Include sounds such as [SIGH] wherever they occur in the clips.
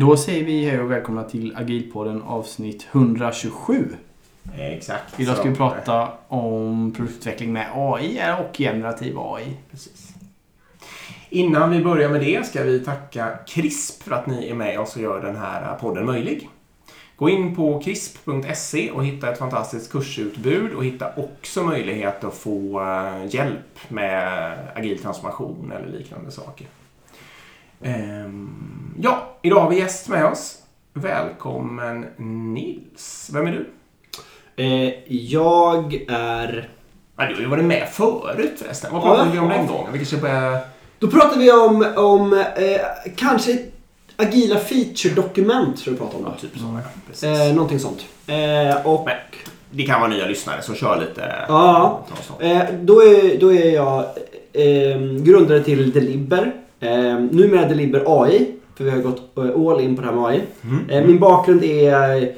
Då säger vi hej och välkomna till Agilpodden avsnitt 127. Exakt. Idag ska vi prata om produktutveckling med AI och generativ AI. Precis. Innan vi börjar med det ska vi tacka CRISP för att ni är med oss och gör den här podden möjlig. Gå in på crisp.se och hitta ett fantastiskt kursutbud och hitta också möjlighet att få eh, hjälp med agil transformation eller liknande saker. Ehm, ja, idag har vi gäst med oss. Välkommen Nils. Vem är du? Eh, jag är... Ja, du har ju varit med förut förresten. Vad pratade Ja. vi om den gången? Vi kanske börjar... Då pratar vi om, om eh, kanske agila feature-dokument, tror jag vi pratar om. Ja, typ så. Ja. Eh, någonting sånt. Eh, och Men det kan vara nya lyssnare, så kör lite. Ja. eh, då, är, då är jag eh, grundare till Deliber. Eh, numera Deliber AI, för vi har gått eh, all in på det här med AI. Mm. Eh, min bakgrund är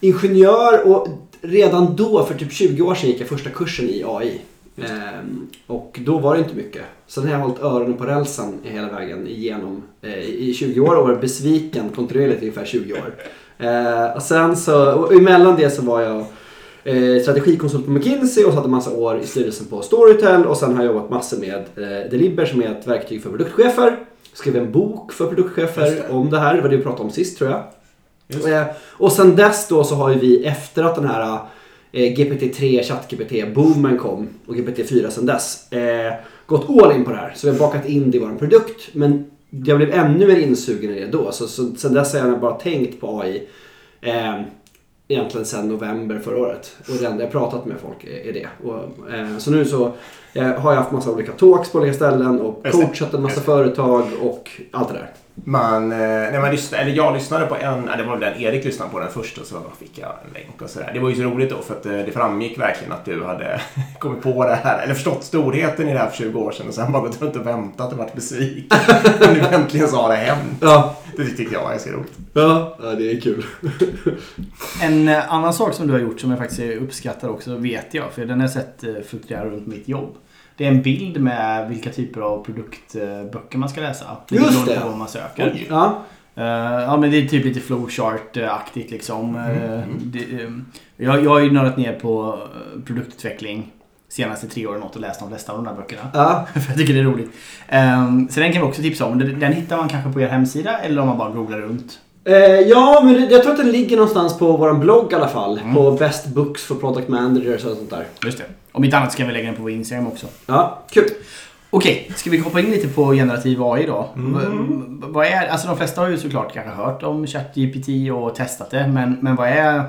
ingenjör och redan då, för typ 20 år sedan, gick jag första kursen i AI. Ehm, och då var det inte mycket. Sen har jag hållit öronen på rälsen hela vägen igenom eh, i 20 år och varit besviken kontinuerligt i ungefär 20 år. Eh, och sen så, och emellan det så var jag eh, strategikonsult på McKinsey och satt en massa år i styrelsen på Storytel och sen har jag jobbat massor med eh, Deliber som är ett verktyg för produktchefer. Skrev en bok för produktchefer det. om det här, det var det vi pratade om sist tror jag. Eh, och sen dess då så har ju vi efter att den här eh, GPT-3, ChatGPT-boomen kom och GPT-4 sen dess eh, gått all in på det här. Så vi har bakat in det i vår produkt. Men jag blev ännu mer insugen i det då. Så, så sen dess har jag bara tänkt på AI. Eh, egentligen sen november förra året. Och det enda jag pratat med folk är, är det. Och, eh, så nu så eh, har jag haft massa olika talks på olika ställen och coachat en massa företag och allt det där. Man, eh, när man lyssnade, eller jag lyssnade på en, det var väl den Erik lyssnade på den först och så fick jag en länk och sådär. Det var ju så roligt då för att eh, det framgick verkligen att du hade [LAUGHS] kommit på det här, eller förstått storheten i det här för 20 år sedan och sen bara gått runt och väntat och varit besviken. [LAUGHS] Nu äntligen så har det hänt. Ja, Det tyckte jag var ganska roligt. ja, ja det är kul. [LAUGHS] En eh, annan sak som du har gjort som jag faktiskt uppskattar också vet jag, för den har jag sett fluktuera runt mitt jobb. Det är en bild med vilka typer av produktböcker man ska läsa. Just beroende det. på vad man söker. Oj. Ja, Eh, ja men det är typ lite flowchart-aktigt liksom. Mm. det, eh, jag, jag har ju nördat ner på produktutveckling senaste tre åren något och läst de flesta av de där böckerna. ja. [LAUGHS] För jag tycker det är roligt. Um, så den kan vi också tipsa om. Den, den hittar man kanske på er hemsida eller om man bara googlar runt. Eh, ja, men det, jag tror att den ligger någonstans på vår blogg i alla fall. Mm. På Best Books for Product Managers och sånt där. Just det. Om inte annat så kan vi lägga den på vår Instagram också. Ja, kul. Okej, ska vi hoppa in lite på generativ AI då? Mm. Vad är, alltså de flesta har ju såklart kanske hört om ChatGPT och testat det. Men, men vad, är,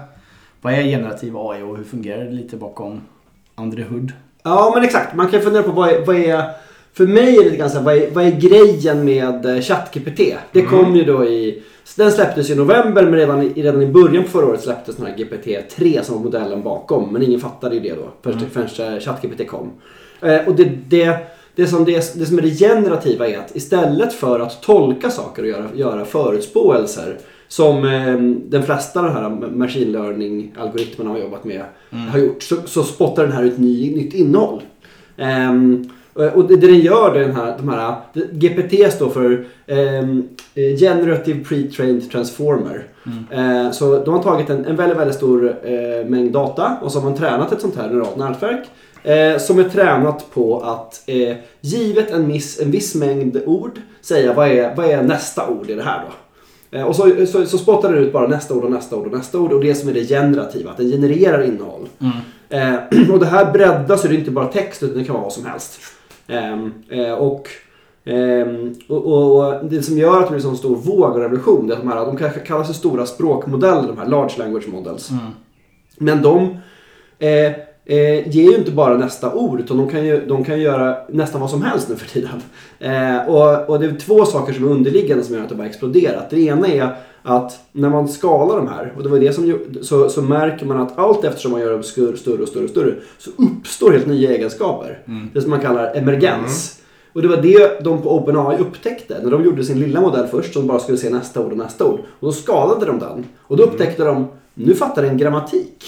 vad är generativ AI och hur fungerar det lite bakom the hood? Ja, men exakt. Man kan fundera på vad är, vad är för mig är det lite grann så här, vad är, vad är grejen med eh, ChatGPT? Det Mm. kom ju då i... Den släpptes i november men redan i, redan i början på förra året släpptes den här GPT-3 som var modellen bakom. Men ingen fattade ju det då först, Mm. förrän eh, ChatGPT kom. Eh, och det, det, det, som det, det som är det generativa är att istället för att tolka saker och göra, göra förutspåelser som eh, den flesta av de här machine learning-algoritmerna har jobbat med har gjort så, så spottar den här ut ny, nytt innehåll. Ehm, och det, den gör, den här, de här, GPT står för ehm, eh, Generative Pre-trained Transformer. Eh, så de har tagit en, en väldigt, väldigt stor eh, mängd data och så har man tränat ett sånt här neuralt nätverk. Eh, som är tränat på att eh, givet en viss, en viss mängd ord säga vad är, vad är nästa ord i det här då. Eh, Och så, så, så spottar den ut bara nästa ord och nästa ord och nästa ord och det som är det generativa, att den genererar innehåll. Eh, [CLEARS THROAT] och det här breddas så det är inte bara text utan det kan vara vad som helst. Ehm, eh, och, ehm, och, och, och det som gör att det blir en sån stor våg och revolution det är att de här, de kanske kallas för stora språkmodeller, de här large language models. Men de eh, eh, ger ju inte bara nästa ord utan de kan ju, de kan göra nästan vad som helst nu för tiden. Eh, och, och det är två saker som är underliggande som gör att det bara exploderat. Det ena är att när man skalar de här, och det var det som så, så märker man att allt eftersom man gör dem större, och större och större så uppstår helt nya egenskaper. Det som man kallar emergens. Och det var det de på OpenAI upptäckte när de gjorde sin lilla modell först som bara skulle se nästa ord och nästa ord. Och då skalade de den. Och då upptäckte de, nu fattar den grammatik.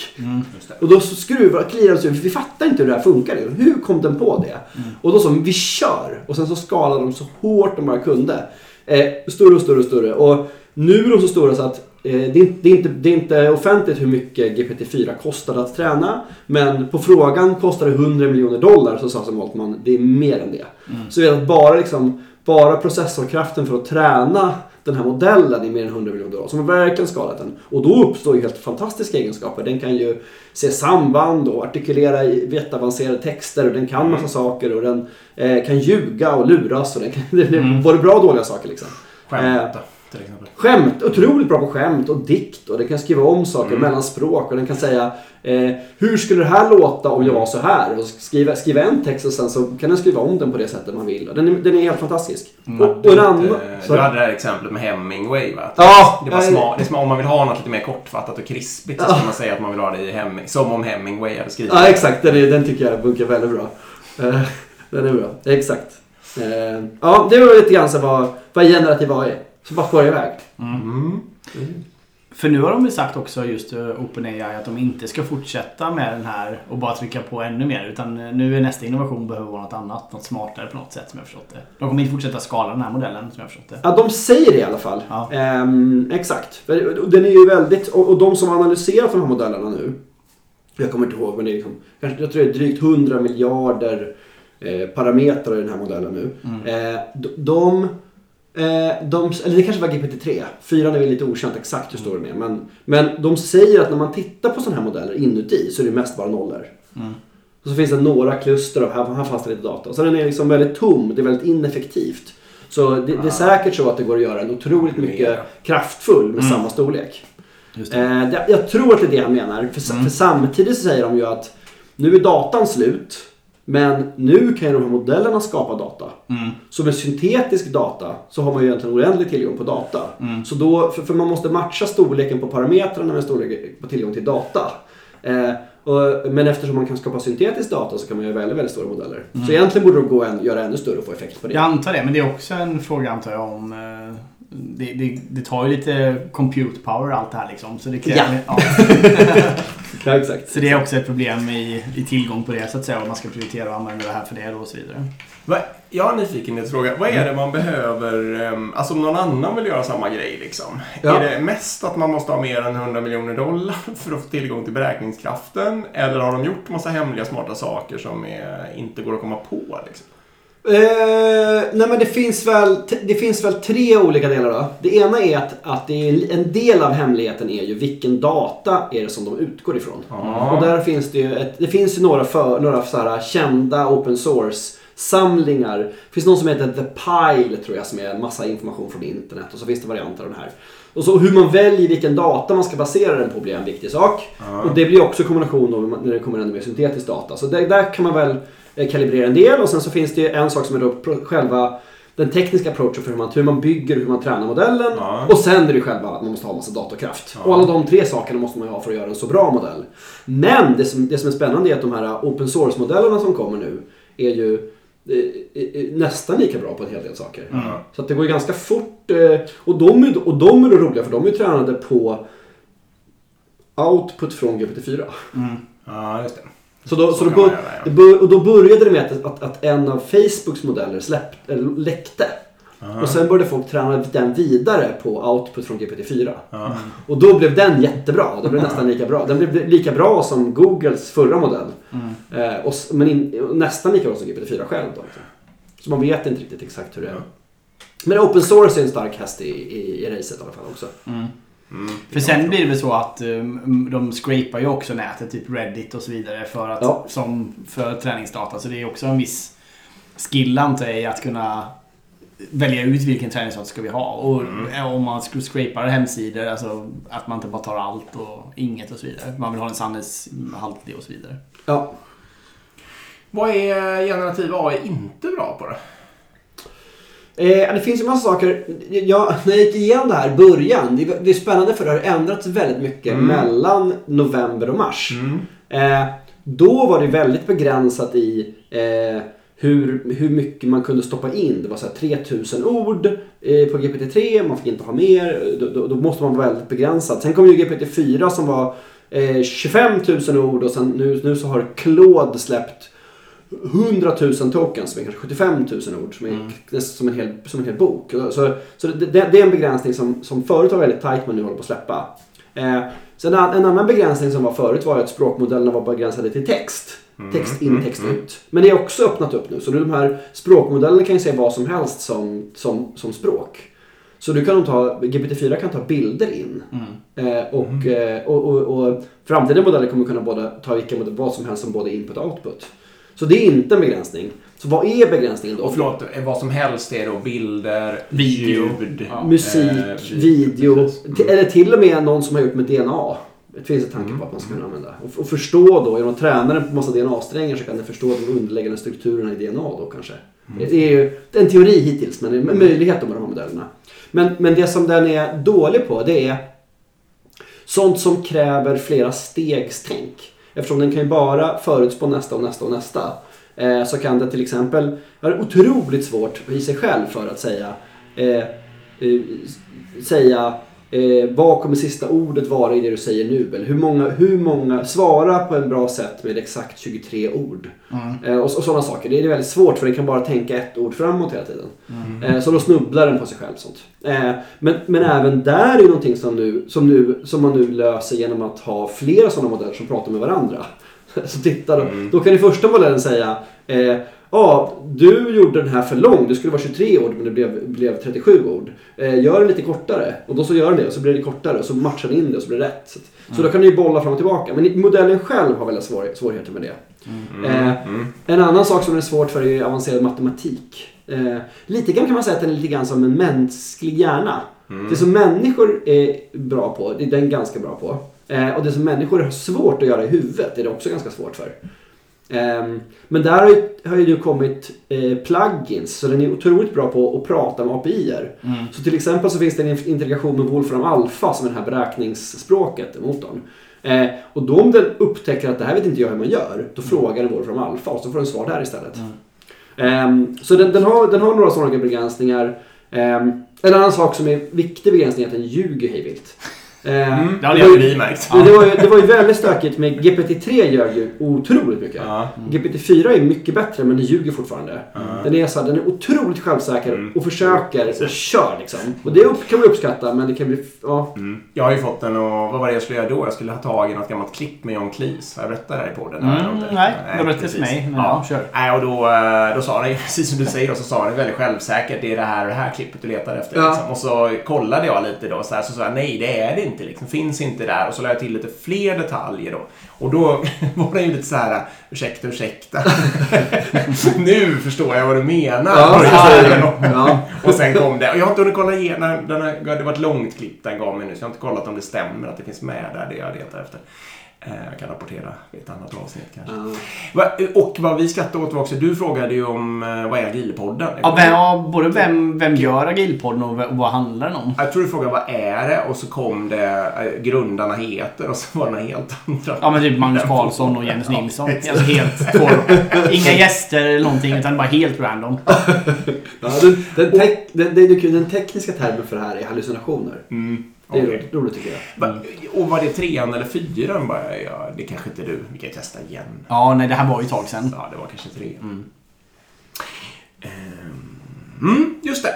Just det. Och då skruvar, kliar de sig, vi fattar inte hur det här funkar. Hur kom den på det? Och då sa de, vi kör! Och sen så skalade de så hårt de bara kunde. Eh, större och större och större. Och nu är de så stora så att eh, det, är, inte- det, är inte, det är inte offentligt hur mycket GPT-4 kostade att träna. Men på frågan kostar det 100 miljoner dollar så sa Sam Altman det är mer än det. Så vi vet att bara, liksom, bara processorkraften för att träna den här modellen är mer än 100 miljoner dollar. Man har verkligen skalat den. Och då uppstår ju helt fantastiska egenskaper. Den kan ju se samband och artikulera i jätteavancerade texter. Och den kan massa saker och den eh, kan ljuga och luras. Och den kan, [LAUGHS] är både bra och dåliga saker liksom. Skämt till exempel. Skämt, otroligt bra på skämt och dikt och den kan skriva om saker mellan språk och den kan säga eh, Hur skulle det här låta om jag var så här? Och skriva, skriva en text och sen så kan den skriva om den på det sättet man vill. Och Den är, den är helt fantastisk. och, och en annan... Så- Du hade det här exemplet med Hemingway va? Ja, Det var ja, smart. Det är smart. Om man vill ha något lite mer kortfattat och krispigt så ska man säga att man vill ha det i Heming. Som om Hemingway hade skrivit. Ja, exakt. Den, är, den tycker jag funkar väldigt bra. Eh, [LAUGHS] den är bra. Exakt. Eh, ja, det var lite grann så vad, vad generativ AI är. Så bara spårar iväg. Mm. För nu har de väl sagt också just eh, OpenAI att de inte ska fortsätta med den här och bara trycka på ännu mer. Utan eh, nu är nästa innovation behöver vara något annat. Något smartare på något sätt som jag förstått det. De kommer inte fortsätta skala den här modellen som jag förstått det. Ja, de säger det i alla fall. Ja. Ehm, exakt. Den är ju väldigt, och, de som analyserat de här modellerna nu, jag kommer inte ihåg, men det är liksom, jag tror det är drygt 100 miljarder eh, parametrar i den här modellen nu. Eh, de, de, eh, de, eller det kanske var GPT-3, fyran är väl lite okänt exakt hur stor den är. Men, men de säger att när man tittar på sådana här modeller inuti så är det mest bara nollor. Mm. Och så finns det några kluster och här, här fanns det lite data. Och så den är liksom väldigt tom, det är väldigt ineffektivt. Så det, det är säkert så att det går att göra en otroligt mycket kraftfull med Mm. samma storlek. Det. Eh, det, jag tror att det är det han menar. För, Mm. för samtidigt så säger de ju att nu är datan slut. Men nu kan ju de här modellerna skapa data. Mm. Så med syntetisk data så har man ju egentligen oändlig tillgång på data. Mm. Så då, för, för man måste matcha storleken på parametrarna med storleken på tillgång till data. Eh, och, men eftersom man kan skapa syntetisk data så kan man göra väldigt, väldigt stora modeller. Så egentligen borde de gå en, göra ännu större och få effekt på det. Jag antar det, men det är också en fråga antar jag om... eh, Det, det, det tar ju lite compute power allt det här liksom. Så det, kräver, ja. [LAUGHS] Ja, [LAUGHS] exakt. så det är också ett problem i, i tillgång på det så att säga. Om man ska prioritera och använda det här för det och så vidare. Va, jag har en nyfikenhetsfråga. Vad är det man behöver, ehm, alltså om någon annan vill göra samma grej liksom? Ja. Är det mest att man måste ha mer än 100 miljoner dollar [LAUGHS] för att få tillgång till beräkningskraften? Eller har de gjort massa hemliga smarta saker som är, inte går att komma på liksom? Eh, nej men det finns, väl, det finns väl tre olika delar då. Det ena är att, att det är, en del av hemligheten är ju vilken data är det som de utgår ifrån. Ja. Och där finns det ju ett, det finns ju några, för, några så här kända open source samlingar. Det finns någon som heter The Pile tror jag som är en massa information från internet och så finns det varianter av den här. Och så hur man väljer vilken data man ska basera den på blir en viktig sak. Ja. Och det blir också kombination då när det kommer ännu mer syntetisk data. Så där, där kan man väl kalibrera en del och sen så finns det en sak som är då själva den tekniska approachen för hur man, hur man bygger och hur man tränar modellen. Ja. Och sen är det själva att man måste ha massa datorkraft. Ja. Och alla de tre sakerna måste man ju ha för att göra en så bra modell. Men det som, det som är spännande är att de här open source-modellerna som kommer nu är ju eh, eh, nästan lika bra på en hel del saker. Ja. Så det går ju ganska fort. eh, Och de, är, och de är då roliga för de är ju tränade på output från GPT-4. Mm. Ja, just det. Så då, så Så då, bör, göra, ja. bör, och då började det med att, att, att en av Facebooks modeller släpp, eller läckte. Aha. Och sen började folk träna den vidare på output från GPT-4. Ja. Och då blev den jättebra. Den blev nästan lika bra. Den blev lika bra som Googles förra modell. Mm. Eh, och, men in, nästan lika bra som GPT-4 själv. Då. Så man vet inte riktigt exakt hur det är. Men open source är en stark häst i, i, i racet i alla fall också. Mm. Mm. För sen blir det väl så att um, de scrapar ju också nätet, typ Reddit och så vidare, för, att, Ja. som, för träningsdata. Så det är också en viss skill antar jag i att kunna välja ut vilken träningsdata ska vi ha. Och Mm. om man scrapar hemsidor, alltså att man inte bara tar allt och inget och så vidare. Man vill ha en sanningshaltig och så vidare. Ja. Vad är generativ AI inte bra på då? Eh, det finns ju massa saker. Jag, när jag gick igenom det här början. Det, det är spännande för det har ändrats väldigt mycket Mm. mellan november och mars. Mm. Eh, då var det väldigt begränsat i eh, hur, hur mycket man kunde stoppa in. Det var så här 3000 ord eh, på GPT-3, man fick inte ha mer. Då, då, då måste man vara väldigt begränsad. Sen kom ju GPT-4 som var eh, 25 000 ord och sen nu, nu så har Claude släppt 100 000 tokens, som är kanske 75 000 ord, som är Mm. som, en hel, som en hel bok. Så, så det, det, är en begränsning som, som förut var väldigt tajt men nu håller på att släppa. Eh, sen en, annan begränsning som var förut var att språkmodellerna var begränsade till text. Text in, text ut. Men det är också öppnat upp nu. Så nu de här språkmodellerna kan ju se vad som helst som, som, som språk. Så du kan ta, GPT-4 kan ta bilder in. Mm. Eh, och, eh, och, och, och framtida modeller kommer kunna både, ta vilka vad som helst som både input och output. Så det är inte en begränsning. Så vad är begränsningen då? Och förlåt, vad som helst är då bilder, Video. ljud, Ja. Musik, Eh, video, t- eller till och med någon som har gjort med DNA. Det finns en tanke på att man ska kunna använda. Och, och förstå då, genom att träna den på massa DNA-strängar så kan den förstå de underliggande strukturerna i DNA då kanske. Det är ju det är en teori hittills, men det är en möjlighet med de här modellerna. Men, men det som den är dålig på, det är sånt som kräver flera stegstänk. Eftersom den kan ju bara förutspå nästa och nästa och nästa. Eh, så kan det till exempel ha det otroligt svårt i sig själv för att säga eh, eh, säga eh, vad kommer sista ordet vara i det du säger nu? Eller hur många, hur många, svara på ett bra sätt med exakt 23 ord. Eh, och, och sådana saker. Det är väldigt svårt för den kan bara tänka ett ord framåt hela tiden. Eh, så då snubblar den på sig själv. Sånt. Eh, men, men även där är någonting som, nu, som, nu, som man nu löser genom att ha flera sådana modeller som pratar med varandra. [LAUGHS] Så titta då. Då kan den första modellen säga Ja, du gjorde den här för lång. Det skulle vara 23 ord men det blev, blev 37 ord. Eh, gör den lite kortare. Och då så gör den det och så blir det kortare och så matchar den in det och så blir det rätt. Så, så då kan du ju bolla fram och tillbaka. Men modellen själv har väldigt svår, svårigheter med det. Eh, en annan sak som är svårt för är avancerad matematik. Eh, lite grann kan man säga att den är lite grann som en mänsklig hjärna. Det som människor är bra på, det är den ganska bra på. Eh, och det som människor har svårt att göra i huvudet är det också ganska svårt för. Ehm, men där har ju, nu kommit eh, plugins, så den är otroligt bra på att prata med API-er. Så till exempel så finns det en integration med Wolfram Alpha som är det här beräkningsspråket, motorn. Eh, och då om den upptäcker att det här vet inte jag hur man gör, då frågar den Wolfram Alpha och så får den svar där istället. Ehm, så den, den, har, den har några sådana begränsningar. Ehm, en annan sak som är viktig begränsning är att den ljuger hejvilt. Ehm, Mm, det hade ju vi märkt. det, var ju, det var ju väldigt stökigt med GPT-3 gör ju otroligt mycket. Ja. GPT-4 är mycket bättre men den ljuger fortfarande. Den, är så här, den är otroligt självsäker Mm. och försöker och kör liksom. Och det upp, kan man uppskatta men det kan bli... Ja. Mm. Jag har ju fått den och vad var det jag skulle göra då? Jag skulle ha tagit något gammalt klipp med John Cleese. Har jag berättat det här i podden? Mm, nej, du berättade för mig, men ja. ja, kör. Nej, och då, eh, då sa han, [LAUGHS] precis som du säger, och så sa han väldigt självsäkert det är det här och det här klippet du letar efter. Ja. Liksom. Och så kollade jag lite då så, här, så sa jag nej det är det inte, liksom. finns inte där. Och så la jag till lite fler detaljer då. Och då [LAUGHS] var det ju lite så här, ursäkta, ursäkta. [LAUGHS] nu förstår jag vad du menar. Ja, Ja. [LAUGHS] och sen kom det. Och jag har inte hunnit kolla igenom. Den har, det var ett långt klipp den gav mig nu. Så jag har inte kollat om det stämmer att det finns med där det jag letar efter. Eh, Jag kan rapportera i ett annat avsnitt kanske. Ja. Va- Och vad vi skrattade åt var också, du frågade ju om eh, vad är Agilpodden? Ja, vem, ja, både vem, vem gör Agilpodden och vad handlar den om? Jag tror du frågade vad är det och så kom det eh, grundarna heter och så var det några helt andra. Ja men typ Magnus [LAUGHS] Karlsson och Jens Ja, Nilsson. exakt. Alltså helt två, Inga gäster eller någonting utan bara helt random. [LAUGHS] Ja, den, den, den, den tekniska termen för det här är hallucinationer. Mm, Det är okej. roligt tycker jag. Va- Och var det trean eller fyran? Bara, ja, det kanske inte du. Vi kan ju testa igen. Ja, nej det här var ju ett tag sedan. Ja, det var kanske tre. Mm. Ehm, Mm, just det.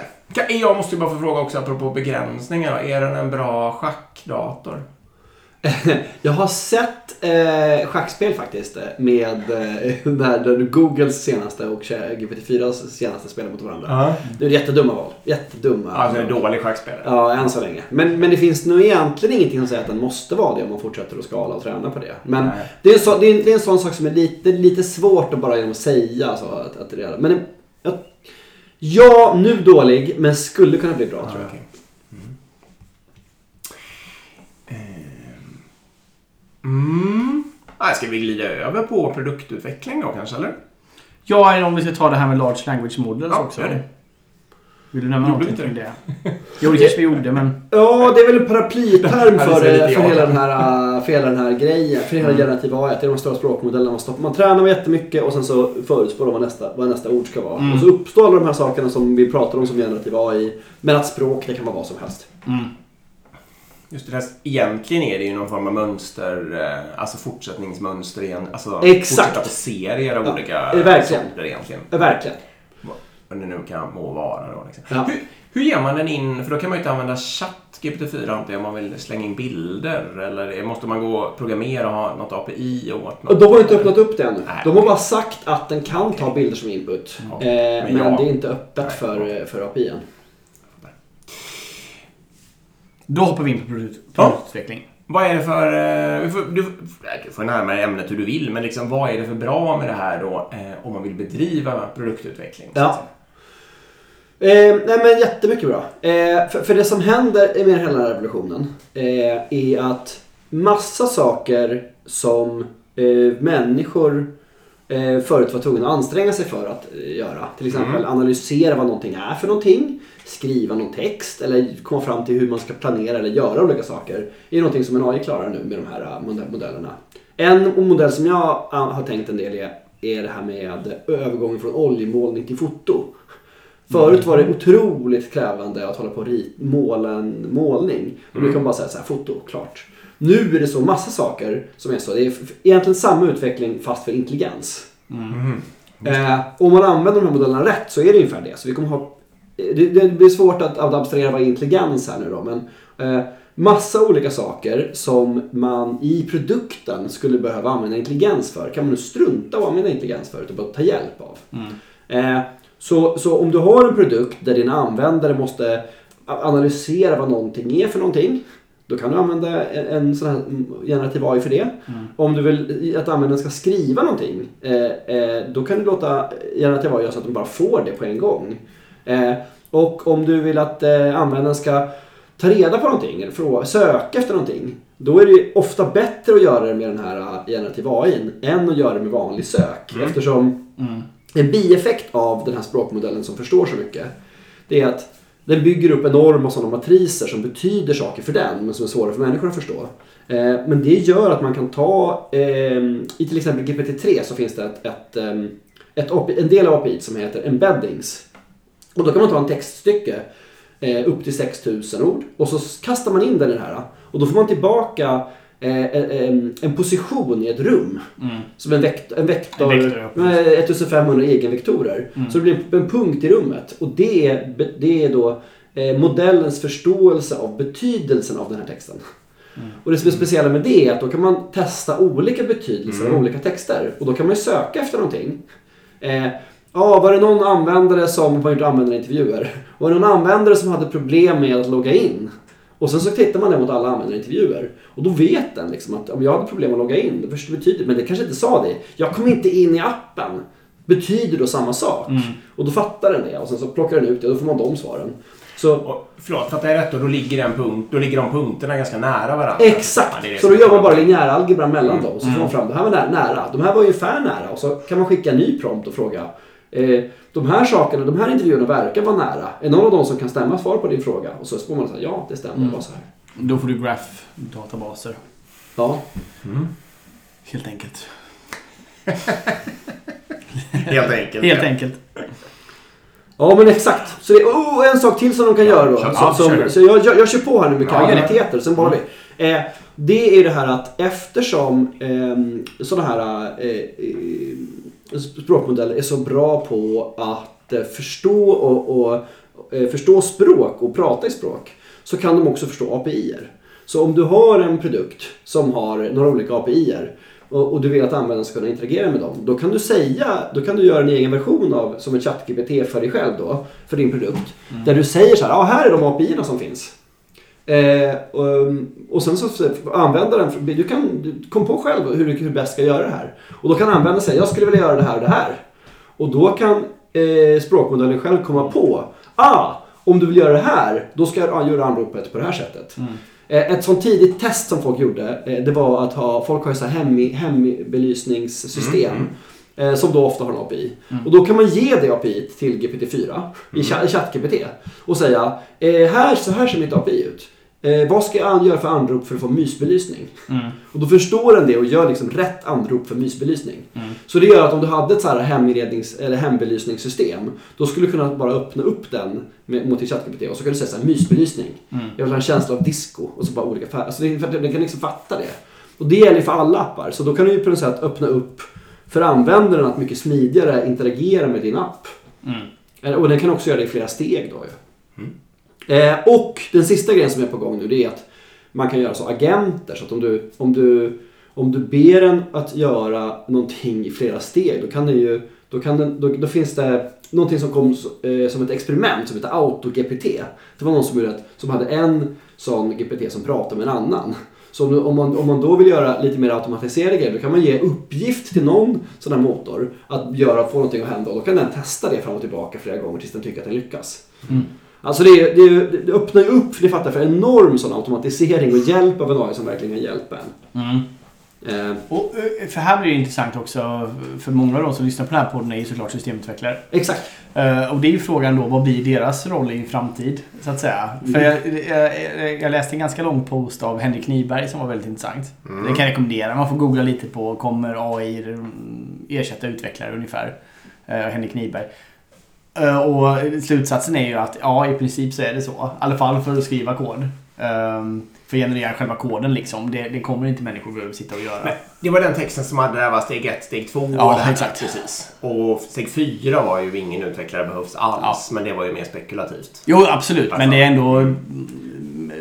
Jag måste ju bara få fråga också apropå begränsningar. Är den en bra schackdator? [LAUGHS] Jag har sett eh, schackspel faktiskt eh, med eh, [LAUGHS] där, Googles senaste och GPT-4s senaste spelar mot varandra. Ja. Det är jättedumma val. Jättedumma. Alltså en dålig schackspelare. Ja, än så länge. Men, men det finns nog egentligen ingenting som säger att den måste vara det om man fortsätter att skala och träna på det. Men Nej. det är, en så, det, är, det är en sån sak som är lite, lite svårt att bara genom att säga. Så att, att det är, men jag, ja, nu dålig, men skulle kunna bli bra tror jag. okej. Mm. Ehm. Mm. Ah, ska vi glida över på produktutveckling då kanske, eller? Ja, eller om vi ska ta det här med Large Language Models Ja, också. det. Vill du nämna någonting kring det? Jo, det kanske vi gjorde, men... Ja, det är väl en paraplyterm [LAUGHS] för, lite för, hela den här, äh, för hela den här grejen. För hela generativa AI. Det är de stora språkmodellerna. Man, stoppar, man tränar med jättemycket och sen så förutspår de vad nästa, vad nästa ord ska vara. Mm. Och så uppstår alla de här sakerna som vi pratar om som generativ AI. Men att språk, det kan vara vad som helst. Mm. Just det, där, egentligen är det ju någon form av mönster, eh, alltså fortsättningsmönster igen. Alltså Exakt. fortsätta på serier av Ja, olika eh, verkligen. sorter egentligen. Ja, Verkligen. Vad det nu kan må vara då. Liksom. Ja. Hur, hur ger man den in, för då kan man ju inte använda chatt GPT-4 antar jag, om man vill slänga in bilder. Eller måste man gå och programmera och ha något API åt något? Och de har inte öppnat upp det ännu. Nej. De har bara sagt att den kan ta bilder som input. Ja, Eh, men men det är inte öppet Nej, för, för API än. Då hoppar vi in på produkt, produktutveckling. Vad är det för... eh, Du får, du, får närmare ämnet hur du vill, men liksom, vad är det för bra med det här då eh, om man vill bedriva produktutveckling? Ja. Eh, nej men jättemycket bra. Eh, för, för det som händer med hela revolutionen eh, är att massa saker som eh, människor eh, förut var tvungna att anstränga sig för att göra. Till exempel Mm. analysera vad någonting är för någonting, skriva någon text eller komma fram till hur man ska planera eller göra olika saker. är någonting som en AI klarar nu med de här mode- modellerna. En modell som jag eh, har tänkt en del är, är det här med övergången från oljemålning till foto. Förut var det otroligt krävande att hålla på och måla en målning. Och nu kan man bara säga så här, foto, klart. Nu är det så massa saker som är så. Det är egentligen samma utveckling fast för intelligens. Mhm. Eh, om man använder de här modellerna rätt så är det ungefär det. Så vi kommer ha, det, det blir svårt att, att abstrahera vad intelligens är nu då. Men eh, massa olika saker som man i produkten skulle behöva använda intelligens för kan man nu strunta och använda intelligens för och bara ta hjälp av. Eh, så, så om du har en produkt där dina användare måste analysera vad någonting är för någonting. Då kan du använda en, en sån här generativ AI för det. Om du vill att användaren ska skriva någonting. Eh, eh, då kan du låta generativ AI göra så att de bara får det på en gång. Eh, och om du vill att eh, användaren ska ta reda på någonting eller söka efter någonting. Då är det ofta bättre att göra det med den här eh, generativ AI än att göra det med vanlig sök. Eftersom en bieffekt av den här språkmodellen som förstår så mycket, det är att den bygger upp enorma sådana matriser som betyder saker för den, men som är svåra för människor att förstå. Eh, men det gör att man kan ta, eh, i till exempel GPT-3 så finns det ett, ett, ett en del av API som heter embeddings. Och då kan man ta en textstycke eh, upp till 6000 ord och så kastar man in den i det här. Och då får man tillbaka eh, en, en position i ett rum. Som en, vekt, en vektor, En vektor, ja, med 1500 egenvektorer. Så det blir en punkt i rummet. Och det är, det är då eh, modellens förståelse av betydelsen av den här texten. Och det som är speciella med det är att då kan man testa olika betydelser av olika texter. Och då kan man ju söka efter någonting. Ja, var det någon användare som var inte användarintervjuer? Var det någon användare som hade problem med att logga in? Och sen så tittar man det mot alla användarintervjuer. Och då vet den liksom att om jag hade problem att logga in, det först betyder, men det kanske inte sa det. Jag kom inte in i appen. Betyder då samma sak. Och då fattar den det och sen så plockar den ut det och då får man de svaren. Så Och, förlåt, fattar jag rätt då? Då ligger, den punkt, då ligger de punkterna ganska nära varandra? Ja, Exakt! det är det så då gör man bara linjär algebra mellan dem. Så får man fram, det här var nära, nära. De här var ungefär nära. Och så kan man skicka en ny prompt och fråga. Eh, de här sakerna, de här intervjuerna verkar vara nära. Är någon av dem som kan stämma svar på din fråga? Och så får man säga ja, det stämmer. Det var så här. Då får du graph-databaser. Ja. [LAUGHS] Helt enkelt. Helt enkelt. Helt enkelt. Ja men exakt. Så det, oh, en sak till som de kan göra då. kör- Så, ja, som, kör. så jag, jag, jag kör på här nu med Ja, det. kvaliteter, sen bara vi. Eh, det är ju det här att eftersom eh, sådana här eh, eh, språkmodeller är så bra på att eh, förstå och, och eh, förstå språk och prata i språk så kan de också förstå API-er. Så om du har en produkt som har några olika API-er och, och du vill att användaren ska kunna interagera med dem. Då kan du säga, då kan du göra en egen version av som ett ChatGPT för dig själv då, för din produkt. Där du säger så här, ja här är de API-erna som finns. Eh, och, och sen så så användaren, du kan du kom på själv hur du bäst ska göra det här. Och då kan användaren säga, jag skulle vilja göra det här och det här. Och då kan eh, språkmodellen själv komma på, ah, om du vill göra det här, då ska jag göra anropet på det här sättet. Eh, Ett sånt tidigt test som folk gjorde, eh, det var att ha, folk har ju så här hem, hembelysningssystem. eh, Som då ofta har en API. Och då kan man ge det API till GPT-4 i i ChatGPT. Och säga, eh, här, så här ser mitt API ut. Eh, vad ska jag göra för anrop för att få mysbelysning? Mm. Och då förstår den det och gör liksom rätt anrop för mysbelysning. Mm. Så det gör att om du hade ett så här heminrednings eller hembelysningssystem, då skulle du kunna bara öppna upp den med, mot din ChatGPT och så kan du säga så här, mysbelysning. Mm. Jag vill ha en känsla av disco och så bara olika färger. Alltså det, den kan liksom fatta det. Och det gäller för alla appar. Så då kan du ju på något sätt öppna upp för användaren att mycket smidigare interagera med din app. Mm. Eh, Och den kan också göra det i flera steg då ju. Eh, och den sista grejen som är på gång nu det är att man kan göra så agenter. Så att om du, om du, om du ber den att göra någonting i flera steg då kan den ju då, kan den, då, då finns det någonting som kom eh, som ett experiment som heter AutoGPT. Det var någon som, gjorde ett, som hade en sån GPT som pratade med en annan. Så om, om, man, om man då vill göra lite mer automatiserade grejer då kan man ge uppgift till någon sån här motor att göra, få någonting att hända och då kan den testa det fram och tillbaka flera gånger tills den tycker att den lyckas. Mm. Alltså det, det, det öppnar ju upp, för ni fattar, för enorm sån automatisering och hjälp av en AI som verkligen kan hjälpa en. Mm. Eh, Och, eh, för här blir det intressant också, för många av de som lyssnar på den här podden är ju såklart systemutvecklare. exakt. Eh, och det är ju frågan då, vad blir deras roll i en framtid? Så att säga. För jag, jag, jag läste en ganska lång post av Henrik Nyberg som var väldigt intressant. Det kan jag rekommendera. Man får googla lite på, kommer AI ersätta utvecklare ungefär? Uh, Henrik Nyberg. Eh, och slutsatsen är ju att ja, i princip så är det så. I alla fall för att skriva kod. Um, för att generera själva koden liksom. Det, det kommer inte människor behöva sitta och göra. Nej, det var den texten som hade det här var steg ett, steg två. Ja, och det här. exakt. Precis. Och steg fyra var ju ingen utvecklare behövs alls. Men det var ju mer spekulativt. Jo, absolut. Men det är ändå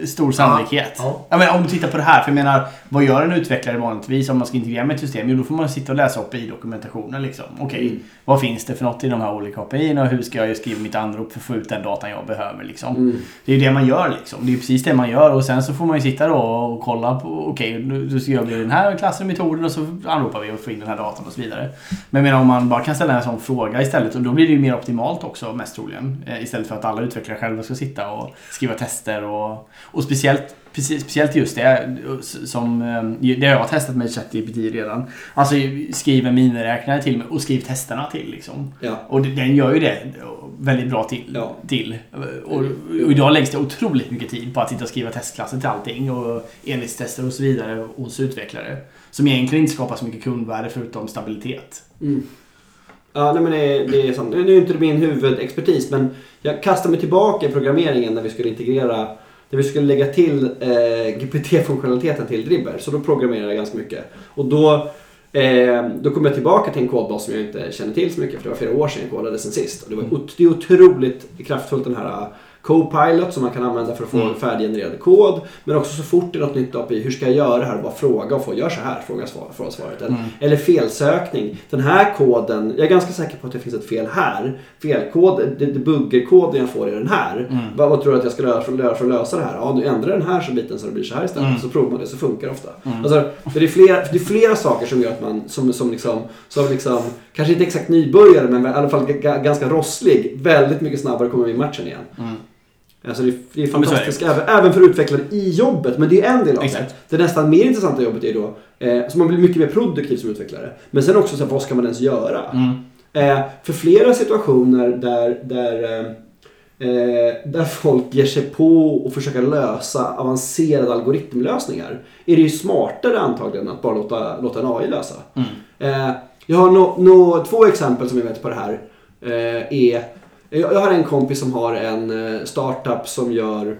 stor sannolikhet. Ja. Ja, men om du tittar på det här. För jag menar, vad gör en utvecklare vanligtvis om man ska integrera med ett system? Jo, då får man sitta och läsa API-dokumentationen. Liksom. Okej, Mm. vad finns det för något i de här olika API och hur ska jag skriva mitt anrop för att få ut den datan jag behöver? Liksom. Mm. Det är ju det man gör liksom. Det är ju precis det man gör och sen så får man ju sitta då och kolla på okej, nu nu gör vi den här klassen metoden och så anropar vi och får in den här datan och så vidare. Men jag menar om man bara kan ställa en sån fråga istället och då blir det ju mer optimalt också mest troligen. Eh, Istället för att alla utvecklare själva ska sitta och skriva tester och, och speciellt speciellt just det som eh, det har jag testat med ChatGPT redan. Alltså skriv en miniräknare till mig och skriv testerna till liksom. Ja. Och den gör ju det väldigt bra till. Ja. till. Och, och idag läggs det otroligt mycket tid på att sitta och skriva testklasser till allting och enhetstester och så vidare hos utvecklare. Som egentligen inte skapar så mycket kundvärde förutom stabilitet. Mm. Ja, nej, men det, det är sant. Nu är inte det min huvudexpertis, men jag kastade mig tillbaka i programmeringen när vi skulle integrera, när vi skulle lägga till eh, GPT-funktionaliteten till Dribbler. Så då programmerade jag ganska mycket. Och då, eh, då kom jag tillbaka till en kodbas som jag inte känner till så mycket, för det var flera år sedan jag kodade sen sist. Och det, var, ot- det är otroligt kraftfullt den här Copilot som man kan använda för att få Mm. färdiggenererad kod. Men också så fort det är något nytt API, hur ska jag göra det här? Bara fråga och få, gör så här, fråga svar, få svaret. Eller, Mm. eller felsökning. Den här koden, jag är ganska säker på att det finns ett fel här. Felkod, buggerkoden jag får är den här. Mm. Vad, vad tror du att jag ska göra för, för att lösa det här? Ja, du ändrar den här så biten så det blir så här istället. Mm. Så provar man det så funkar det ofta. Mm. Alltså, det, är flera, det är flera saker som gör att man som, som, liksom, som liksom, kanske inte exakt nybörjare men i alla fall ganska rosslig, väldigt mycket snabbare kommer med i matchen igen. Alltså det, det är så är det. fantastiskt, även, även för utvecklare i jobbet. Men det är en del av det. Exakt. Det nästan mer intressanta jobbet är då, eh, så man blir mycket mer produktiv som utvecklare. Men sen också, så här, vad ska man ens göra? Mm. Eh, för flera situationer där, där, eh, eh, där folk ger sig på att försöka lösa avancerade algoritmlösningar är det ju smartare antagligen att bara låta, låta en AI lösa. Mm. Eh, jag har no, no, två exempel som jag vet på det här. Eh, är, jag, jag har en kompis som har en eh, startup som gör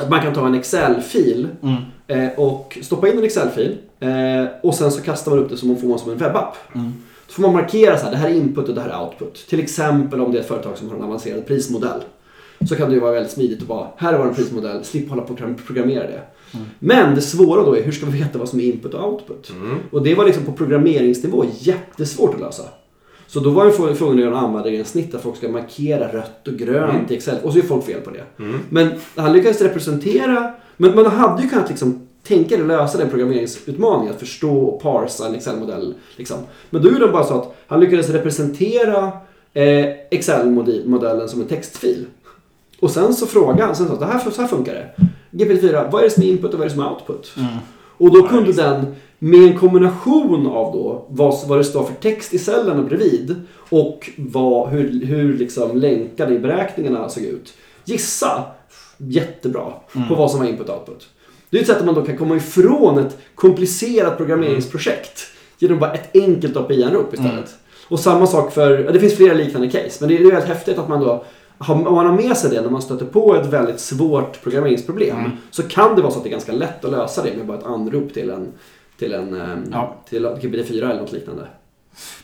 att man kan ta en Excel-fil Mm. eh, och stoppa in en Excel-fil eh, och sen så kastar man upp det som man får man som en webbapp. Mm. Så får man markera så här, det här är input och det här är output. Till exempel om det är ett företag som har en avancerad prismodell. Så kan det ju vara väldigt smidigt att bara, här är vår prismodell, slipp hålla på och program- programmera det. Men det svåra då är, hur ska vi veta vad som är input och output? Mm. Och det var liksom på programmeringsnivå jättesvårt att lösa. Så då var ju frågan att göra en användargränssnitt att folk ska markera rött och grönt Mm. i Excel. Och så är folk fel på det. Mm. Men han lyckades representera, men man hade ju kunnat liksom tänka dig lösa den programmeringsutmaningen, att förstå och parsa en Excel-modell. Liksom. Men då gjorde han bara så att han lyckades representera eh, Excel-modellen som en textfil. Och sen så frågade han, sen sa det här, så här funkar det. GPT-4, vad är det som är input och vad är det som är output? Mm. Och då kunde den med en kombination av då vad, vad det står för text i cellerna bredvid och vad, hur, hur liksom länkarna i beräkningarna såg ut. Gissa jättebra på vad som var input och output. Det är ett sätt att man då kan komma ifrån ett komplicerat programmeringsprojekt genom bara ett enkelt API-anrop istället. Och samma sak för, det finns flera liknande case, men det är, väldigt häftigt att man då om man har med sig det när man stöter på ett väldigt svårt programmeringsproblem så kan det vara så att det är ganska lätt att lösa det med bara ett anrop till en till en ehm, Ja. till GPT-4 eller något liknande.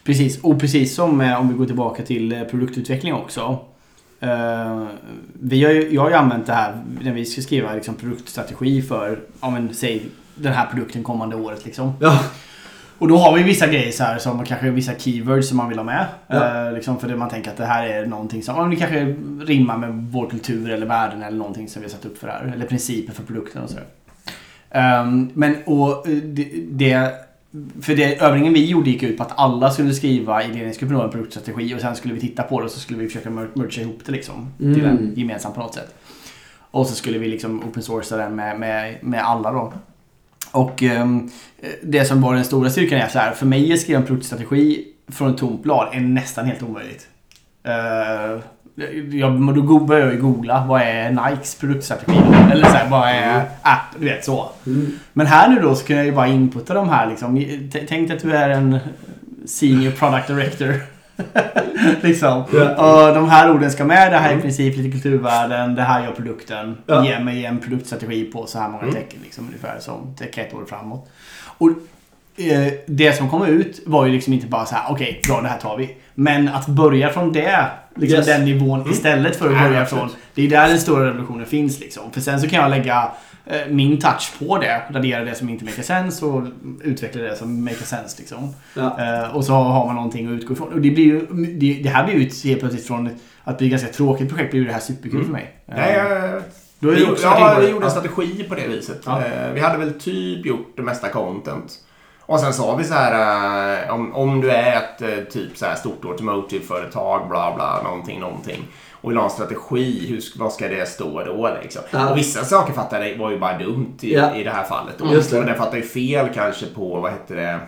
Precis, och precis som eh, om vi går tillbaka till eh, produktutveckling också. Eh, vi har ju, jag har ju använt det här när vi ska skriva liksom, produktstrategi för, ja men säg den här produkten kommande året liksom. Ja, Och då har vi vissa grejer så här som kanske vissa keywords som man vill ha med. Ja. Eh, liksom för det man tänker att det här är någonting som ja, det kanske rimmar med vår kultur eller värden eller någonting som vi har satt upp för det här. Eller principer för produkten och sådär. Ehm, men och eh, det, för det, övningen vi gjorde gick ut på att alla skulle skriva i ledningsgruppen en produktstrategi och sen skulle vi titta på det och så skulle vi försöka mer- mergea ihop det liksom. Till Mm. en gemensam på något sätt. Och så skulle vi liksom open sourca den med, med, med alla då. Och ehm, det som var den stora styrkan är så här. För mig att skriva en produktstrategi från ett tomt blad är nästan helt omöjligt. Uh, jag, då börjar jag ju googla. Vad är Nikes produktstrategi? Eller så här, vad är app? Du vet så. Mm. Men här nu då så kan jag ju bara inputta de här liksom. Tänk att du är en senior product director. [LAUGHS] liksom. Ja. Och de här orden ska med. Det här är i princip lite kulturvärden. Det här gör produkten. Ja. Ge mig en produktstrategi på så här många Mm. tecken. Liksom, ungefär som ett år framåt. Och eh, det som kom ut var ju liksom inte bara så här, okej, bra det här tar vi. Men att börja från det, liksom Yes. den nivån Mm. istället för att Ja, börja absolut. från. Det är där den stora revolutionen finns liksom. För sen så kan jag lägga eh, min touch på det. Radera det som inte makes sense och utveckla det som makes sense liksom. Ja. Eh, och så har man någonting att utgå ifrån. Och det, blir ju, det, det här blir ju helt plötsligt från att bli ett ganska tråkigt projekt blir ju det här superkul Mm. för mig. Eh, Nej, jag, Då är vi, ja, vi gjorde en Ja. strategi på det viset. Ja. Eh, Vi hade väl typ gjort det mesta content. Och sen sa vi så här, eh, om, om du är ett eh, typ så här stort automotive-företag, bla bla, någonting, någonting. Och vill ha en strategi, hur, vad ska det stå då liksom? Ja. Och vissa saker fattade jag var ju bara dumt i, Ja. i det här fallet. Då. Just det. Och den fattade ju fel kanske på, vad hette det,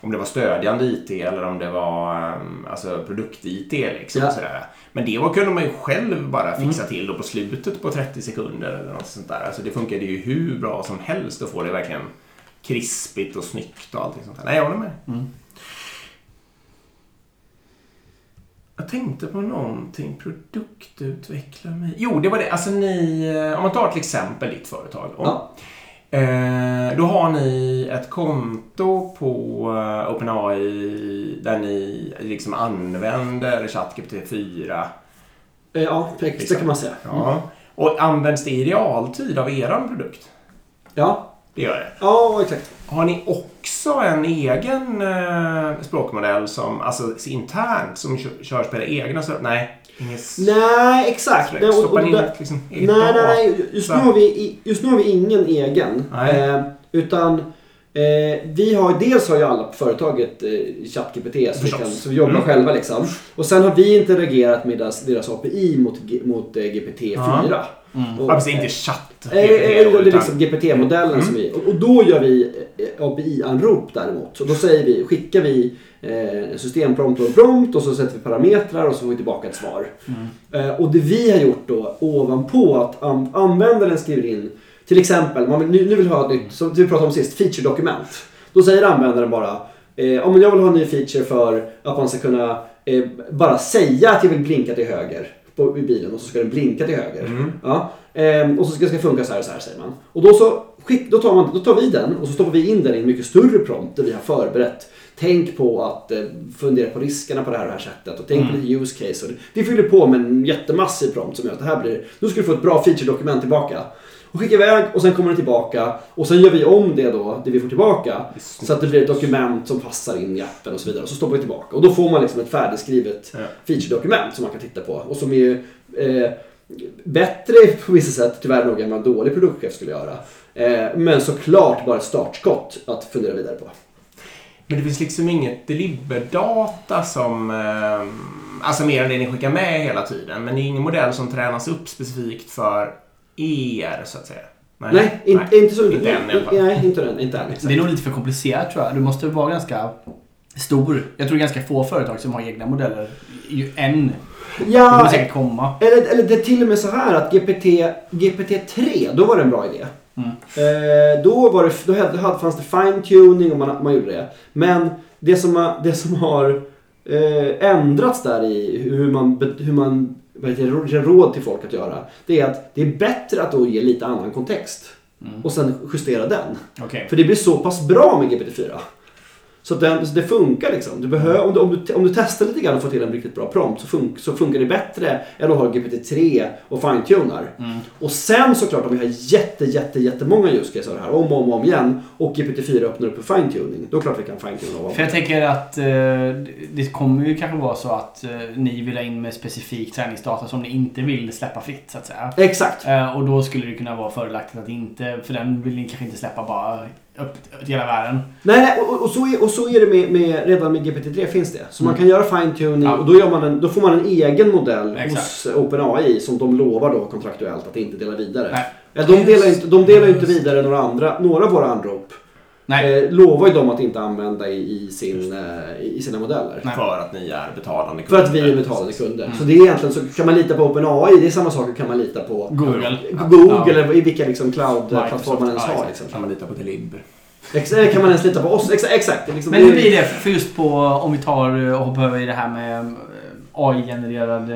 om det var stödjande IT eller om det var um, alltså produkt-IT. Liksom, Ja. och sådär. Men det var, kunde man ju själv bara fixa till då på slutet på 30 sekunder eller något sånt där. Alltså det funkade ju hur bra som helst att få det verkligen krispigt och snyggt och allting sånt där. Nej, jag håller med. Mm. Jag tänkte på någonting. Produktutveckla mig. Jo, det var det. Alltså ni, eh, om man tar till exempel ditt företag. Då. Ja. Eh, då har ni ett konto på eh, OpenAI där ni liksom använder ChatGPT 4. Eh, Ja, precis, det kan man säga. Ja. Och används det i realtid av er produkt? Ja, Det gör det. ja exakt. Har ni också en egen eh, språkmodell som, alltså internt, som kö- körs på era egna server? Nej, inget Nej, exakt. Nej, och- och in där- ett liksom, Nej, nej, nej. Just nu, har vi, just nu har vi ingen egen. Nej. Eh, utan eh, vi har, dels har ju alla på företaget eh, ChatGPT så, vi kan, så vi jobbar Mm. själva liksom. Och sen har vi interagerat med deras, deras API mot, mot eh, GPT-4. Mm. Och- Ja, precis, inte chatt. Det är utan- liksom GPT-modellen Mm. som vi... Och, och då gör vi eh, API-anrop däremot. Så då säger vi, skickar vi eh, systemprompt och prompt och så sätter vi parametrar och så får vi tillbaka ett svar. Mm. Eh, och det vi har gjort då ovanpå att an- användaren skriver in till exempel, man vill, nu, nu vill ha ett nytt, som vi pratade om sist, feature-dokument. Då säger användaren bara, eh, om jag vill ha en ny feature för att man ska kunna eh, bara säga att jag vill blinka till höger på, i bilen och så ska den blinka till höger. Mm. Ja, ehm, och så ska det funka så här och så här säger man. Och då, så skick, då, tar man, då tar vi den och så stoppar vi in den i en mycket större prompt där vi har förberett. Tänk på att eh, fundera på riskerna på det här och det här sättet och tänk på lite use case. Och det, vi fyller på med en jättemassiv prompt som gör att det här blir, nu ska du få ett bra feature-dokument tillbaka. Och skicka iväg och sen kommer det tillbaka och sen gör vi om det då, det vi får tillbaka. Så att det blir ett dokument som passar in i appen och så vidare. Och så stoppar vi tillbaka. Och då får man liksom ett färdigskrivet Ja. feature-dokument som man kan titta på. Och som är eh, bättre på vissa sätt, tyvärr nog, än vad en dålig produktchef skulle göra. Eh, men såklart bara ett startskott att fundera vidare på. Men det finns liksom inget deliverdata som... Eh, alltså mer än det ni skickar med hela tiden. Men det är ingen modell som tränas upp specifikt för er, så att säga. Nej, in, inte så. Inte än i alla fall. Nej, inte. Inte än exakt. Det är nog lite för komplicerat tror jag. Du måste vara ganska stor. Jag tror ganska få företag som har egna modeller. Ju än Det Ja, kommer säkert komma. eller, eller det är till och med så här att GPT, GPT-3, då var det en bra idé. Mm. Eh, då var det, då hade, hade, fanns det fine-tuning och man, man gjorde det. Men det som, har- det som har eh, ändrats där i hur man, hur man råd till folk att göra. Det är att det är bättre att då ge lite annan kontext. Mm. Och sen justera den. Okej. För det blir så pass bra med GPT-4. Så den, så det funkar liksom. Du behöver, om, du, om, du, om du testar lite grann och får till en riktigt bra prompt så, fun, så funkar det bättre än att ha GPT-3 och fine-tunar. Mm. Och sen såklart om vi har jätte, jätte, jättemånga use av det här om och om, om igen och GPT-4 öppnar upp för fine-tuning. Då är det klart vi kan fine-tuna För jag tänker att eh, det kommer ju kanske vara så att eh, ni vill ha in med specifik träningsdata som ni inte vill släppa fritt så att säga. Exakt. Eh, och då skulle det kunna vara fördelaktigt att inte, för den vill ni kanske inte släppa bara upp till hela världen. Nej, och, och, så är, och så är det med, med, redan med GPT-3 finns det. Så man Mm. kan göra fine-tuning Ja. och då, man en, då får man en egen modell Exakt. hos OpenAI som de lovar då kontraktuellt att inte dela vidare. Nej. Ja, de, delar inte, de delar ju inte vidare några andra, några av våra anrop. Nej. Eh, lovar ju de att inte använda i, i, sin, eh, i sina modeller. Nej. För att ni är betalande För att vi är betalande kunder. Mm. Så det är egentligen så kan man lita på OpenAI, det är samma sak kan man lita på Google. Google Ja. eller i vilka liksom cloud-plattformar man ens har. exakt. Liksom. Kan man lita på Delibber? Ex- eller kan man ens lita på oss? Exakt. exakt. Liksom, Men hur blir det för just på, om vi tar och hoppar över i det här med eh, AI-genererad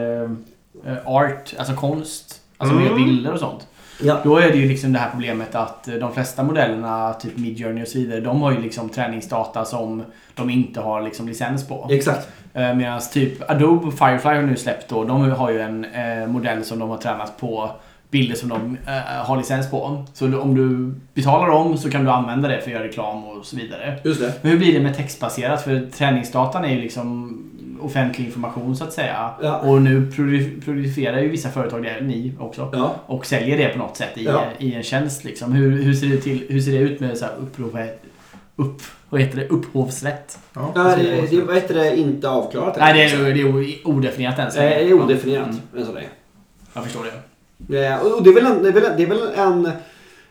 eh, art, alltså konst. Alltså Mm. med bilder och sånt. Ja. Då är det ju liksom det här problemet att eh, de flesta modellerna, typ Midjourney och så vidare, de har ju liksom träningsdata som de inte har liksom licens på. Exakt. Eh, Medan typ Adobe Firefly har nu släppt då, de har ju en eh, modell som de har tränat på bilder som de har licens på. Så om du betalar dem så kan du använda det för att göra reklam och så vidare. Just det. Men hur blir det med textbaserat? För träningsdatan är ju liksom offentlig information så att säga. Ja. Och nu produ- producerar ju vissa företag det, ni också. Ja. Och säljer det på något sätt i, Ja. i en tjänst. Liksom. Hur, hur, ser det till, hur ser det ut med så här upprov, upp, vad heter det? upphovsrätt? Ja, Ja, det, det, vad heter det, inte avklarat. Nej, det är, det är odefinierat än så länge. Det är odefinierat Mm, än så länge. jag förstår det. Eh, Och det är väl en, det är väl, det är väl en,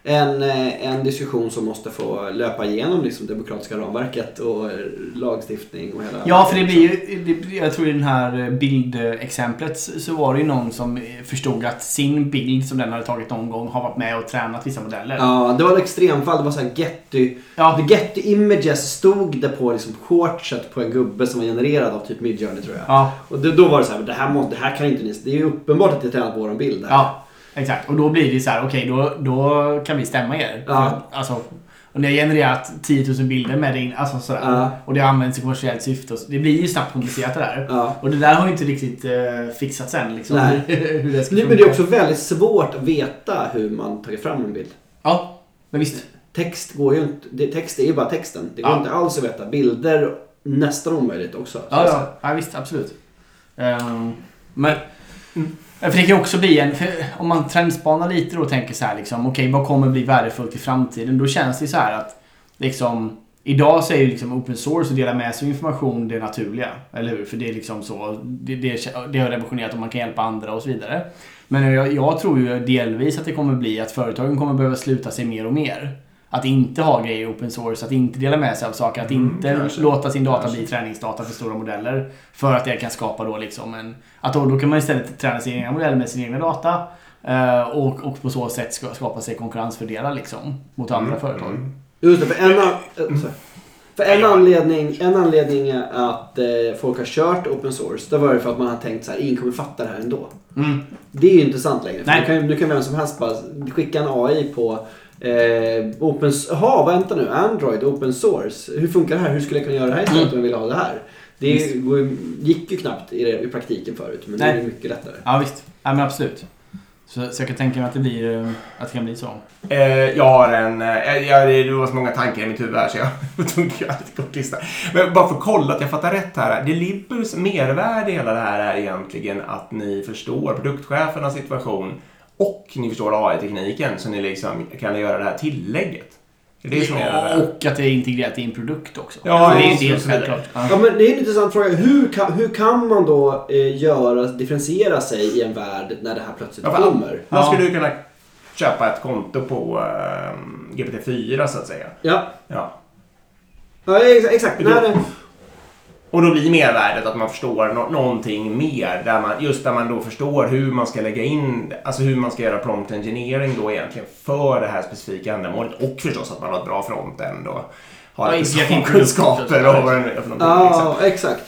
en, eh, en diskussion som måste få löpa igenom liksom demokratiska ramverket och eh, lagstiftning och hela... Ja, för det blir ju... Det, jag tror i den här bildexemplet så var det ju någon som förstod att sin bild som den hade tagit någon gång har varit med och tränat vissa modeller. Ja, det var ett extremfall. Det var så här Getty... Ja. The Getty Images stod det på liksom shortset på en gubbe som var genererad av typ Midjourney tror jag. Ja, Och det, då var det så här, det här, måste, det här kan inte ni... Det är ju uppenbart att det är tränat på vår bild här. ja, exakt. Och då blir det så här, okej då, då kan vi stämma er. Ja. För, alltså, och ni har genererat 10 000 bilder med din, alltså sådär. Ja. Och det används i kommersiellt syfte. och så- Det blir ju snabbt komplicerat det där. Ja. Och det där har ju inte riktigt eh, fixats än. Liksom, Nej. [LAUGHS] hur det ska Men funka. det är också väldigt svårt att veta hur man tagit fram en bild. Ja, men visst. Text går ju inte... Det, text är ju bara texten. Det går Ja. inte alls att veta. Bilder nästan omöjligt också. Ja, ja. ja visst, absolut. Ehm, men... För det kan också bli en... Om man trendspanar lite då och tänker så här liksom, okej vad kommer bli värdefullt i framtiden? Då känns det så här att liksom... Idag så är ju liksom open source och dela med sig av information det naturliga. Eller hur? För det är liksom så. Det, det, det har revolutionerat och man kan hjälpa andra och så vidare. Men jag, jag tror ju delvis att det kommer bli att företagen kommer behöva sluta sig mer och mer. Att inte ha grejer i open source, att inte dela med sig av saker, att Mm, inte kanske. låta sin data Kanske. bli träningsdata för stora modeller. För att det kan skapa då liksom en... Att då, då kan man istället träna sin egna modell med sin egna data. eh, och, och på så sätt ska, skapa sig konkurrensfördelar liksom. Mot andra Mm, företag. mm. Just det, för en, an- eh, för en, anledning, en anledning att eh, folk har kört open source, det var ju för att man har tänkt så här, ingen kommer fatta det här ändå. Mm. Det är ju inte sant längre. För Nej. Nu, kan, kan vem som helst bara skicka en AI på eh, open... Jaha, vänta nu. Android, open source. Hur funkar det här? Hur skulle jag kunna göra det här istället Mm. om jag vill ha det här? Det är, ju- gick ju knappt i, det, i praktiken förut, men nu Nej. är det mycket lättare. Ja visst. Ja men absolut. Så, så jag kan tänka mig att det blir... eh, Att det kan bli så. Eh, jag har en... Eh, jag, det var så många tankar i mitt huvud här så jag [LAUGHS] att göra lite kort lista. Men bara för att kolla att jag fattar rätt här. Delibers mervärde i hela det här är egentligen att ni förstår produktchefernas situation och ni förstår AI-tekniken så ni liksom kan göra det här tillägget. Är det som är det? och att det är integrerat i en produkt också. Ja, det är inte helt självklart. Ja. Men det är en intressant fråga. Hur kan, hur kan man då eh, göra, differentiera sig i en värld när det här plötsligt Ja, kommer? Man Ja. skulle ju kunna köpa ett konto på eh, GPT-4 så att säga. Ja, Ja. ja ex- exakt. Men Nej, då- nej. Och då blir mervärdet att man förstår nå- någonting mer. Där man, just där man då förstår hur man ska lägga in, alltså hur man ska göra prompt engineering då egentligen för det här specifika ändamålet. Och förstås att man har ett bra frontend och har Ja, kunskaper och vad det nu är för någonting. Ja, exakt.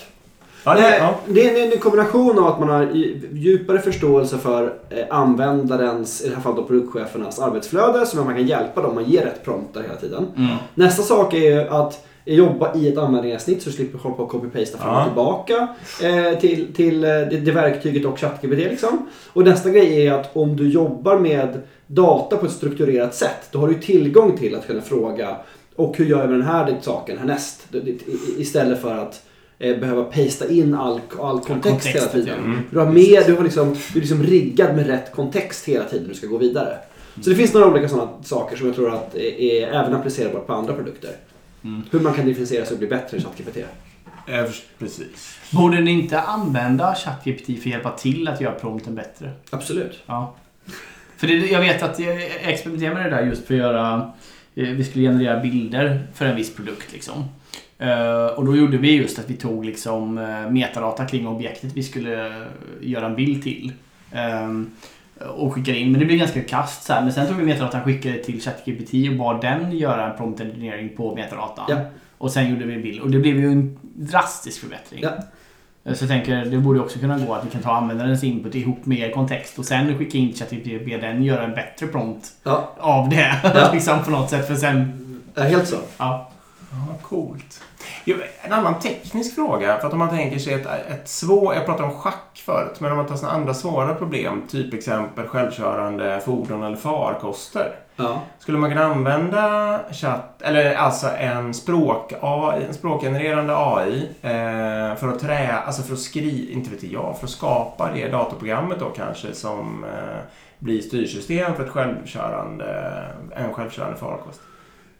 Ja, det, Nej, ja. det är en- kombination av att man har djupare förståelse för eh, användarens, i det här fallet produktchefernas arbetsflöde, så att man kan hjälpa dem att ge rätt prompter hela tiden. Mm. Nästa sak är ju att jobba i ett användargränssnitt så du slipper hålla på och copy-pasta fram och tillbaka eh, till, till eh, det, det verktyget och ChatGPT. Liksom. Och nästa grej är att om du jobbar med data på ett strukturerat sätt då har du tillgång till att kunna fråga och hur gör jag med den här saken härnäst? Istället för att eh, behöva pasta in all, all kontext hela tiden. mm. Du, har med, du, har liksom, du är liksom riggad med rätt kontext hela tiden du ska gå vidare. Så det finns några olika sådana saker som jag tror att är, är även applicerbart på andra produkter. Mm. Hur man kan differentiera sig och bli bättre i ChatGPT. Eh, Precis. Borde ni inte använda ChatGPT för att hjälpa till att göra prompten bättre? Absolut. Ja. För det, jag vet att jag experimenterade med det där just för att göra... eh, Vi skulle generera bilder för en viss produkt liksom. Eh, och då gjorde vi just att vi tog liksom metadata kring objektet vi skulle göra en bild till. Och skickade in, men det blev ganska kast så här. Men sen tog vi metadatan, skickade till ChatGPT och bad den göra en prompt engineering på metadatan. Ja. Och sen gjorde vi en bild. Och det blev ju en drastisk förbättring. Ja. Eh, Så jag tänker, det borde också kunna gå att vi kan ta användarens input ihop med er kontext och sen skicka in ChatGPT och be den göra en bättre prompt Ja, av det. [LAUGHS] Ja. liksom på något sätt. För sen, är helt så. ja. Ja, coolt. En annan teknisk fråga. För att om man tänker sig ett, ett svårt... Jag pratade om schack förut. Men om man tar sådana andra svåra problem. Typ exempel självkörande fordon eller farkoster. Ja. Skulle man kunna använda chatt, eller alltså en språk AI, en språkgenererande AI eh, för att trä, alltså för att skriva, inte vet jag, för att skapa det datorprogrammet då kanske som eh, blir styrsystem för ett självkörande, en självkörande farkost.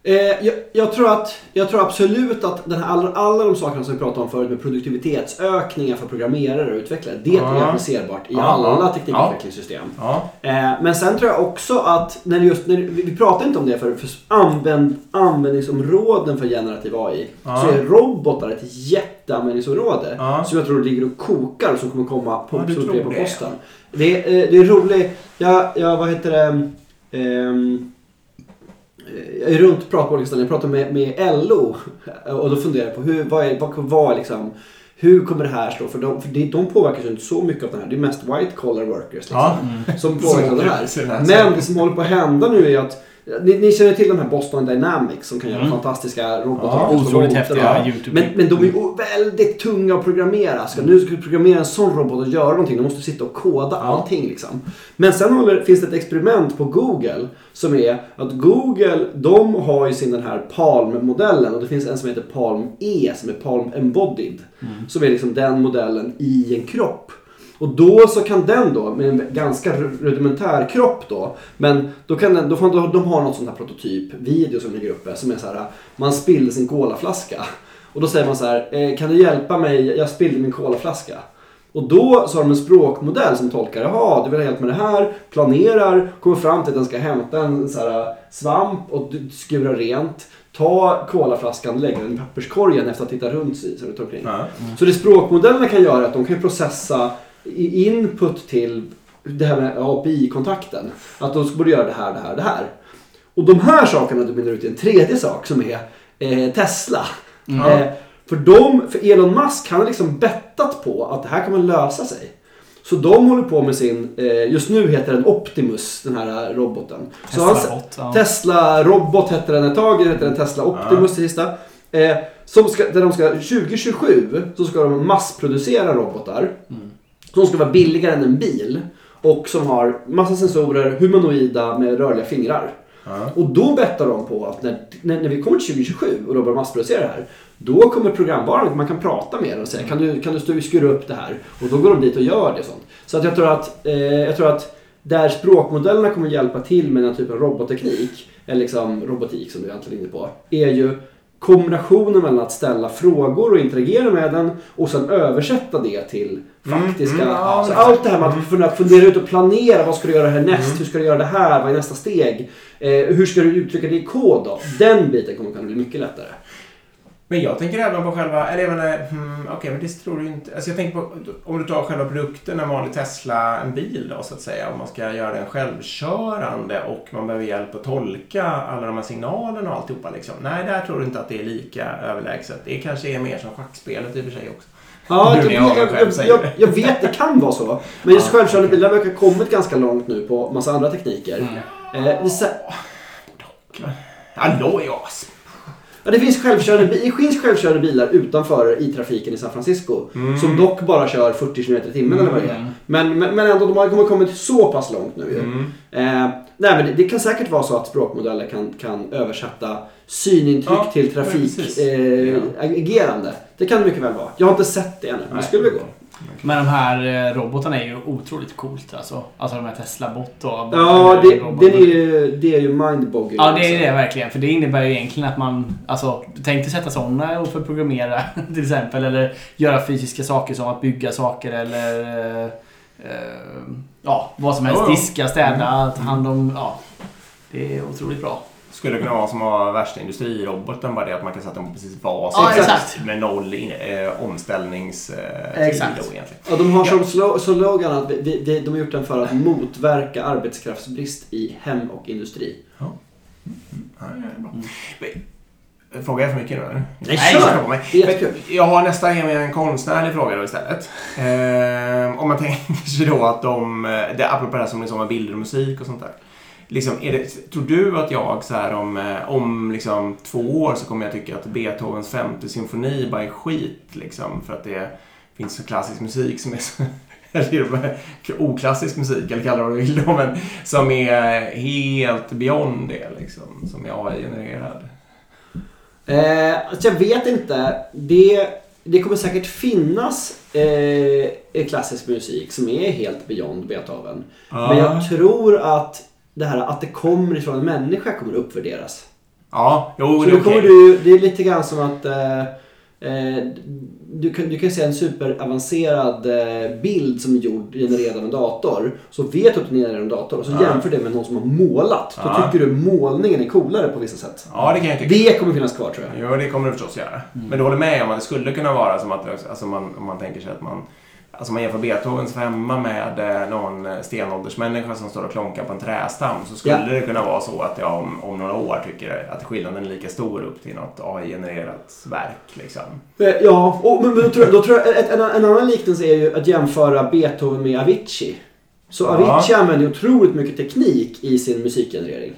Eh, jag, jag, tror att, jag tror absolut att den här, alla, alla de sakerna som vi pratade om förut med produktivitetsökningar för programmerare och utvecklare. Det Ja. är applicerbart i Ja, alla teknikutvecklingssystem. Ja, Eh, men sen tror jag också att, när just, när, vi, vi pratade inte om det för, för använd, användningsområden för generativ AI. Så är robotar ett jätteanvändningsområde. Ja. Som jag tror ligger och kokar och som kommer komma på, Ja, på det. posten. Det, är, eh, det är roligt. Jag, jag, vad heter det? Eh, jag är runt pratar på olika ställen. Jag pratar med, med LO och då funderar jag på hur, vad är, vad, vad liksom, hur kommer det här slå? För de, för det, de påverkas ju inte så mycket av den här. Det är mest white collar workers liksom, ja. som [LAUGHS] påverkas av det här. Men det som håller på att hända nu är att ni, ni känner till de här Boston Dynamics som kan göra Mm. fantastiska robotar. Ja, Otroligt häftiga. YouTube. Men, men de är ju väldigt tunga att programmera. Ska nu ska du programmera en sån robot och göra någonting, då måste du sitta och koda allting. Liksom. Men sen håller, finns det ett experiment på Google som är att Google, de har ju sin den här Palm-modellen och det finns en som heter Palm E som är Palm Embodied. Som är liksom den modellen i en kropp. Och då så kan den då, med en ganska rudimentär kropp då, men då kan den, då får de, de har något sånt här prototyp, video som ligger uppe, som är så här, man spiller sin colaflaska. Och då säger man så här, eh, kan du hjälpa mig, jag spillde min colaflaska. Och då så har de en språkmodell som tolkar, jaha, du vill ha hjälp med det här, planerar, kommer fram till att den ska hämta en så här, svamp och skura rent. Ta colaflaskan, lägga den i papperskorgen efter att ha tittat runt sig. Så, det. Ja. så det språkmodellerna kan göra är att de kan processa input till det här med API-kontakten. Att de borde göra det här, det här, det här. Och de här sakerna dominerar ut i en tredje sak som är eh, Tesla. Ja. Eh, för, de, för Elon Musk han har liksom bettat på att det här kommer lösa sig. Så de håller på med sin, eh, just nu heter den Optimus, den här roboten. Tesla-bot. Ja. Tesla Robot hette den ett tag, den hette den Tesla Optimus det sista. Eh, som ska, där de ska, 2027 så ska de massproducera robotar. Som ska vara billigare än en bil. Och som har massa sensorer, humanoida med rörliga fingrar. Ja. Och då bettar de på att när, när, när vi kommer till 2027 och de börjar massproducera det här. Då kommer programvaran, man kan prata med den och säga kan du, kan du skruva upp det här? Och då går de dit och gör det sånt. Så att jag tror att, eh, jag tror att där språkmodellerna kommer hjälpa till med den här typen av robotteknik, eller liksom robotik som du egentligen är inne på, är ju kombinationen mellan att ställa frågor och interagera med den och sen översätta det till faktiska... mm, ja, så allt det här med att fundera, fundera ut och planera, vad ska du göra härnäst? Hur ska du göra det här? Vad är nästa steg? Eh, hur ska du uttrycka det i kod då? Den biten kommer kunna bli mycket lättare. Men jag tänker även på själva, eller jag menar, hmm, okej men det tror du inte. Alltså jag tänker på, om du tar själva produkten, en vanlig Tesla, en bil då så att säga. Om man ska göra den självkörande och man behöver hjälp att tolka alla de här signalerna och alltihopa liksom. Nej, där tror du inte att det är lika överlägset. Det kanske är mer som schackspelet i och för sig också. Ja, jag, jag jag, jag, jag, jag vet, det kan vara så. Men just Ja, självkörande bilar verkar ha kommit ganska långt nu på massa andra tekniker. Mm. Eh, Hallå ja! Ja, det, finns självkörande, det finns självkörande bilar utanför i trafiken i San Francisco. Mm. Som dock bara kör 40 km i timmen eller vad det är. Mm. Men, men, men ändå, de har kommit- så pass långt nu ju. Mm. Eh, nej, men det, det kan säkert vara så att språkmodeller kan, kan översätta synintryck Ja, till trafikagerande. Eh, Ja. det kan det mycket väl vara. Jag har inte sett det ännu, men det skulle väl gå. Men de här eh, robotarna är ju otroligt coolt alltså. Alltså de här Tesla-bot och... Ja, det, det, är ju, det är ju mindboggling. Ja, det är det verkligen. För det innebär ju egentligen att man... Alltså, tänk dig sätta sådana och för att programmera [LAUGHS] till exempel. Eller göra fysiska saker som att bygga saker eller... eh, eh, ja, vad som helst. Diska, städa, ta hand om... Ja, det är otroligt bra. Skulle kunna vara som har värsta industriroboten, bara det att man kan sätta den på precis vad Ja, som helst. Med noll in, eh, omställningstid eh, Exakt. Ja, de har som slo- slogan att vi, vi, de har gjort den för att motverka arbetskraftsbrist i hem och industri. Ja, ja, bra. Men, Frågar jag för mycket nu eller? Nej, kör mig. Jag har nästa är med en konstnärlig fråga då istället. Eh, om man tänker sig då att de, eh, det, apropå det här som liksom med bilder och musik och sånt där. Liksom, det, tror du att jag så här om, eh, om liksom två år så kommer jag tycka att Beethovens femte symfoni bara är skit liksom för att det finns så klassisk musik som är så [LAUGHS] eller oklassisk musik, eller kalla det vad du vill då, men som är helt beyond det liksom, som är AI-genererad. Eh, alltså jag vet inte. Det, det kommer säkert finnas eh, klassisk musik som är helt beyond Beethoven. Men jag tror att det här att det kommer ifrån en människa kommer uppvärderas. Ja, jo, Så det kommer du, det är lite grann som att eh, eh, du, kan, du kan se en superavancerad eh, bild som är gjord, genererad av en dator. Så vet du att den är genererad av en dator och så Ja. jämför det med någon som har målat. Då Ja. tycker du målningen är coolare på vissa sätt. Ja, det kan jag tycka. Det kommer finnas kvar tror jag. Jo, det kommer det förstås göra. Men du håller med om att det skulle kunna vara som att alltså man, om man tänker sig att man Alltså man jämför Beethovens femma med eh, någon eh, stenåldersmänniska som står och klonkar på en trästam så skulle Ja. det kunna vara så att jag om, om några år tycker att skillnaden är lika stor upp till något AI-genererat verk. Liksom. Eh, Ja, och, men, men då tror jag, då tror jag ett, en, en annan liknelse är ju att jämföra Beethoven med Avicii. Så Ja. Avicii använder ju otroligt mycket teknik i sin musikgenerering.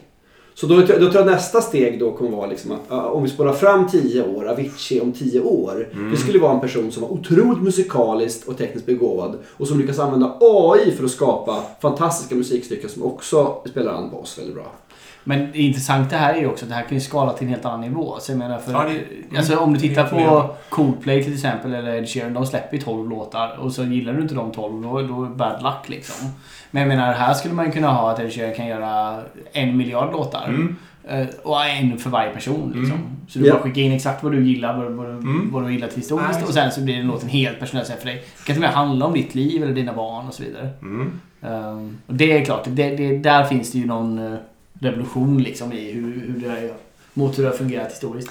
Så då, då tror jag nästa steg då kommer vara liksom att ja, om vi spårar fram 10 år, Avicii om 10 år. Mm. Det skulle vara en person som var otroligt musikaliskt och tekniskt begåvad och som lyckas använda AI för att skapa fantastiska musikstycken som också spelar an på oss väldigt bra. Men det intressanta här är ju också att det här kan ju skala till en helt annan nivå. Så jag menar för, Ja, det- alltså om du tittar på Coldplay till exempel eller Ed Sheeran. De släpper ju 12 låtar och så gillar du inte de 12 då, då är det bad luck liksom. Men jag menar här skulle man ju kunna ha att Ed Sheeran kan göra en miljard låtar. Mm. Eh, Och en för varje person liksom. Mm. Så du bara skickar in exakt vad du gillar, vad, vad, du- Mm. vad du gillar till historiskt och sen så blir den låten helt personaliserad för dig. Det kan till och med handla om ditt liv eller dina barn och så vidare. Mm. Um, och det är klart, det, det, där finns det ju någon eh, revolution liksom i hur, hur det är, mot hur det har fungerat historiskt.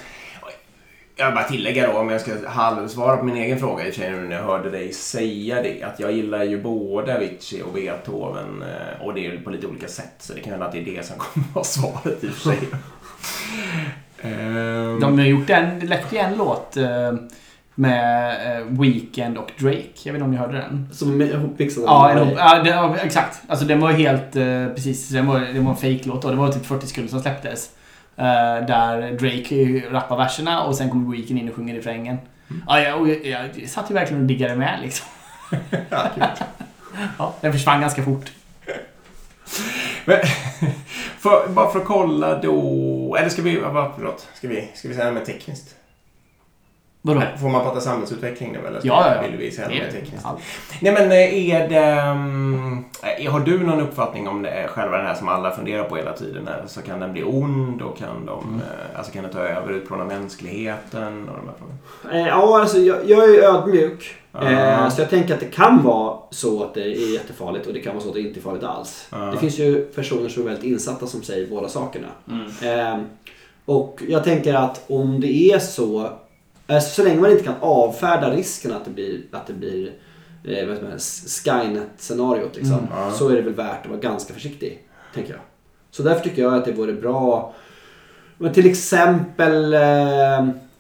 Jag vill bara tillägga då, om jag ska halvsvara på min egen fråga i och nu när jag hörde dig säga det, att jag gillar ju både Avicii och Beethoven eh, och det är på lite olika sätt, så det kan hända att det är det som kommer vara [LAUGHS] svaret i och för sig. [LAUGHS] Ehm, De har gjort en, ju en låt eh, med eh, Weekend och Drake. Jag vet inte om ni hörde den? Som är ihopmixade. Ja, en, ja, det, ja ja, Alltså den var helt eh, precis, den var, det var en fake-låt då. Det var typ 40 sekunder som släpptes. Eh, där Drake rappar verserna och sen kommer Weekend in och sjunger refrängen. Ja, jag, och jag, jag satt ju verkligen och diggade med liksom. [LAUGHS] [LAUGHS] ja, den försvann ganska fort. Men, [LAUGHS] för, bara för att kolla då, eller ska vi, förlåt, ska vi, ska vi säga något mer tekniskt? Vadå? Får man prata samhällsutveckling nu eller? Ja, ja, ja. Vill vi säga något mer tekniskt? allt. Nej men eh, är det... mm, eh, Har du någon uppfattning om det är själva den här som alla funderar på hela tiden? Så kan den bli ond och kan de... Mm. eh, Alltså kan den ta över utplåna mänskligheten och de här frågorna? Eh, Ja, alltså jag, jag är ödmjuk. Eh, så jag tänker att det kan vara så att det är jättefarligt och det kan vara så att det inte är farligt alls. Ja. Det finns ju personer som är väldigt insatta som säger båda sakerna. Mm. Eh, och jag tänker att om det är så Eh, Så länge man inte kan avfärda risken att det blir, att det blir eh, Skynet-scenariot liksom, Mm. Ja. så är det väl värt att vara ganska försiktig. Tänker jag. Så därför tycker jag att det vore bra men till exempel eh,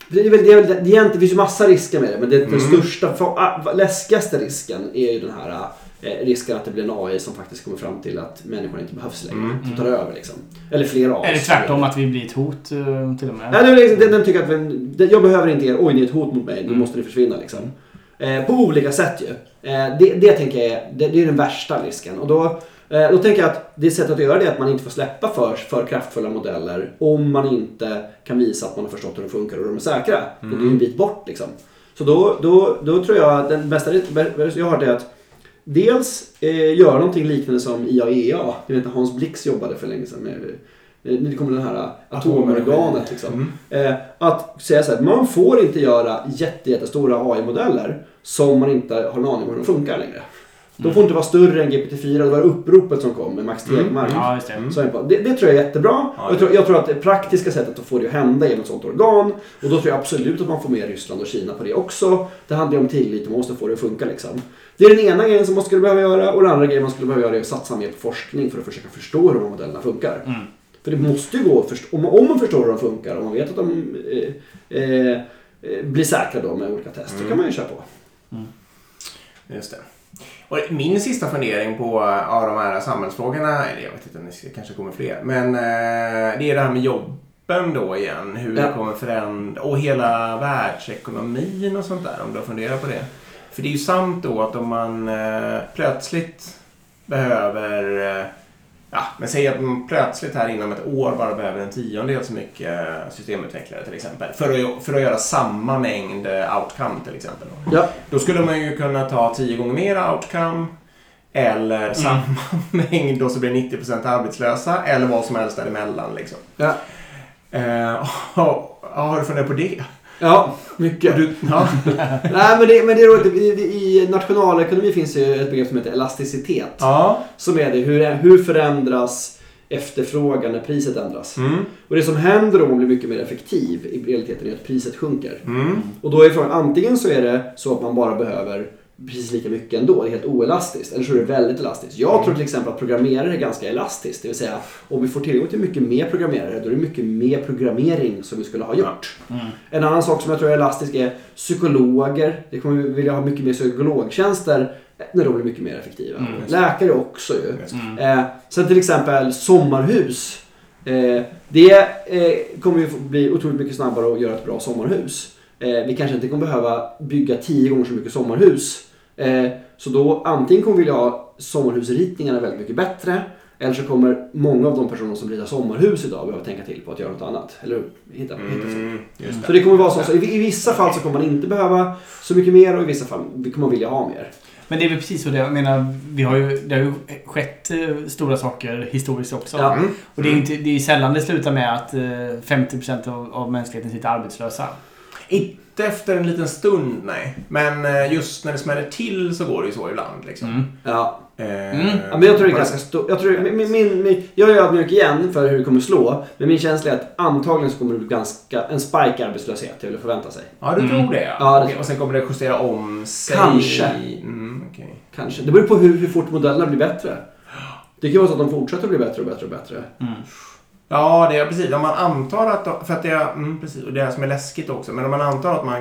det, är väl, det, är väl, det, är egentligen- det finns ju massa risker med det men det, den Mm. största, för, ah, läskigaste risken är ju den här eh, risken att det blir en AI som faktiskt kommer fram till att människan inte behövs längre. Mm. Som tar över liksom. Eller fler AI. Det tvärtom att vi blir ett hot eh, till och med? Nej, det liksom, den, den tycker att vi, det- jag behöver inte er, oj ni är ett hot mot mig, nu Mm. måste ni försvinna liksom. Eh, på olika sätt ju. Eh, det, det tänker jag är, det, det är den värsta risken. Och då, eh, då tänker jag att det sättet att göra det är att man inte får släppa för, för kraftfulla modeller om man inte kan visa att man har förstått hur de funkar och de är säkra. Och det är ju en bit bort liksom. Så då, då, då tror jag den bästa ris- jag har hört är att Dels eh, göra någonting liknande som IAEA. Jag vet inte, Hans Blix jobbade för länge sedan med eh, det kommer den här atomorganet liksom. Mm. Eh, att säga så här, man får inte göra jätte, jättestora AI-modeller som man inte har en aning om hur de funkar längre. De får inte vara större än GPT-4. Det var uppropet som kom med Max Mm. Tegmark. Ja, det. Mm. Är det, det, det tror jag är jättebra. Ja, jag, tror, jag tror att det praktiska sättet att få det att hända är ett sånt organ. Och då tror jag absolut att man får med Ryssland och Kina på det också. Det handlar ju om tillit och man måste få det att funka liksom. Det är den ena grejen som man skulle behöva göra och den andra grejen man skulle behöva göra är att satsa mer på forskning för att försöka förstå hur de här modellerna funkar. Mm. För det måste ju gå om, man- om man förstår hur de funkar och man vet att de eh, eh, eh, blir säkra då med olika test Mm. kan man ju köra på. Just det. Och min sista fundering på ja, de här samhällsfrågorna, eller jag vet inte, det kanske kommer fler. Men eh, det är det här med jobben då igen. Hur Ja. det kommer förändra och hela världsekonomin och sånt där. Om du har funderat på det. För det är ju sant då att om man eh, plötsligt behöver eh, Ja, men säg att man plötsligt här inom ett år bara behöver en tiondel så mycket eh, systemutvecklare till exempel. För att, för att göra samma mängd outcome till exempel. Då. Ja. Då skulle man ju kunna ta tio gånger mer outcome eller samma [LAUGHS] mängd och så blir 90% arbetslösa eller vad som helst däremellan. Liksom. Ja. Eh, [LAUGHS] har du funderat på det? Ja, mycket. Du, ja. [LAUGHS] Nej, men det, men det är roligt. I, nationalekonomi finns ju ett begrepp som heter elasticitet. ja. Som är det, hur, hur förändras efterfrågan när priset ändras? Mm. Och det som händer om man blir mycket mer effektiv i realiteten är att priset sjunker. Mm. Och då är frågan, antingen så är det så att man bara behöver precis lika mycket ändå, det är helt oelastiskt. Eller så är det väldigt elastiskt. Jag tror till exempel att programmerare är ganska elastiskt. Det vill säga, om vi får tillgång till mycket mer programmerare, då är det mycket mer programmering som vi skulle ha gjort. Mm. En annan sak som jag tror är elastisk är psykologer. Det kommer vi vilja ha mycket mer psykologtjänster när de blir mycket mer effektiva. Mm. Läkare också ju. Mm. Eh, sen till exempel sommarhus. Eh, det eh, kommer ju bli otroligt mycket snabbare att göra ett bra sommarhus. Eh, vi kanske inte kommer behöva bygga tio gånger så mycket sommarhus. Eh, så då antingen kommer vi vilja ha sommarhusritningarna väldigt mycket bättre. Eller så kommer många av de personer som ritar sommarhus idag behöva tänka till på att göra något annat. Eller hitta, hitta så. Mm. Just det. Så det kommer vara så. så i, I vissa fall så kommer man inte behöva så mycket mer och i vissa fall kommer man vilja ha mer. Men det är väl precis så det jag menar. Vi har ju, det har ju skett eh, stora saker historiskt också. Ja. Mm. Och det är ju inte, det är ju sällan det slutar med att eh, 50% av, av mänskligheten sitter arbetslösa. Inte efter en liten stund, nej. Men eh, just när det smäller till så går det ju så ibland. Liksom. Mm. Ja, Eh, Mm. Ja, men jag tror det är ganska stort. Jag, tror, min, min, min, jag är ödmjuk igen för hur det kommer slå. Men min känsla är att antagligen så kommer det bli ganska, en spike i arbetslöshet. Jag vill förvänta sig. Ja, du Mm. tror det? Ja, det Okej, och sen kommer det justera om sig? Kanske. Mm, okej. Kanske. Det beror på hur, hur fort modellerna blir bättre. Det kan ju vara så att de fortsätter att bli bättre och bättre och bättre. Ja, det är precis. Om man antar att... För att det är, mm, precis, och det är som är läskigt också. Men om man antar att man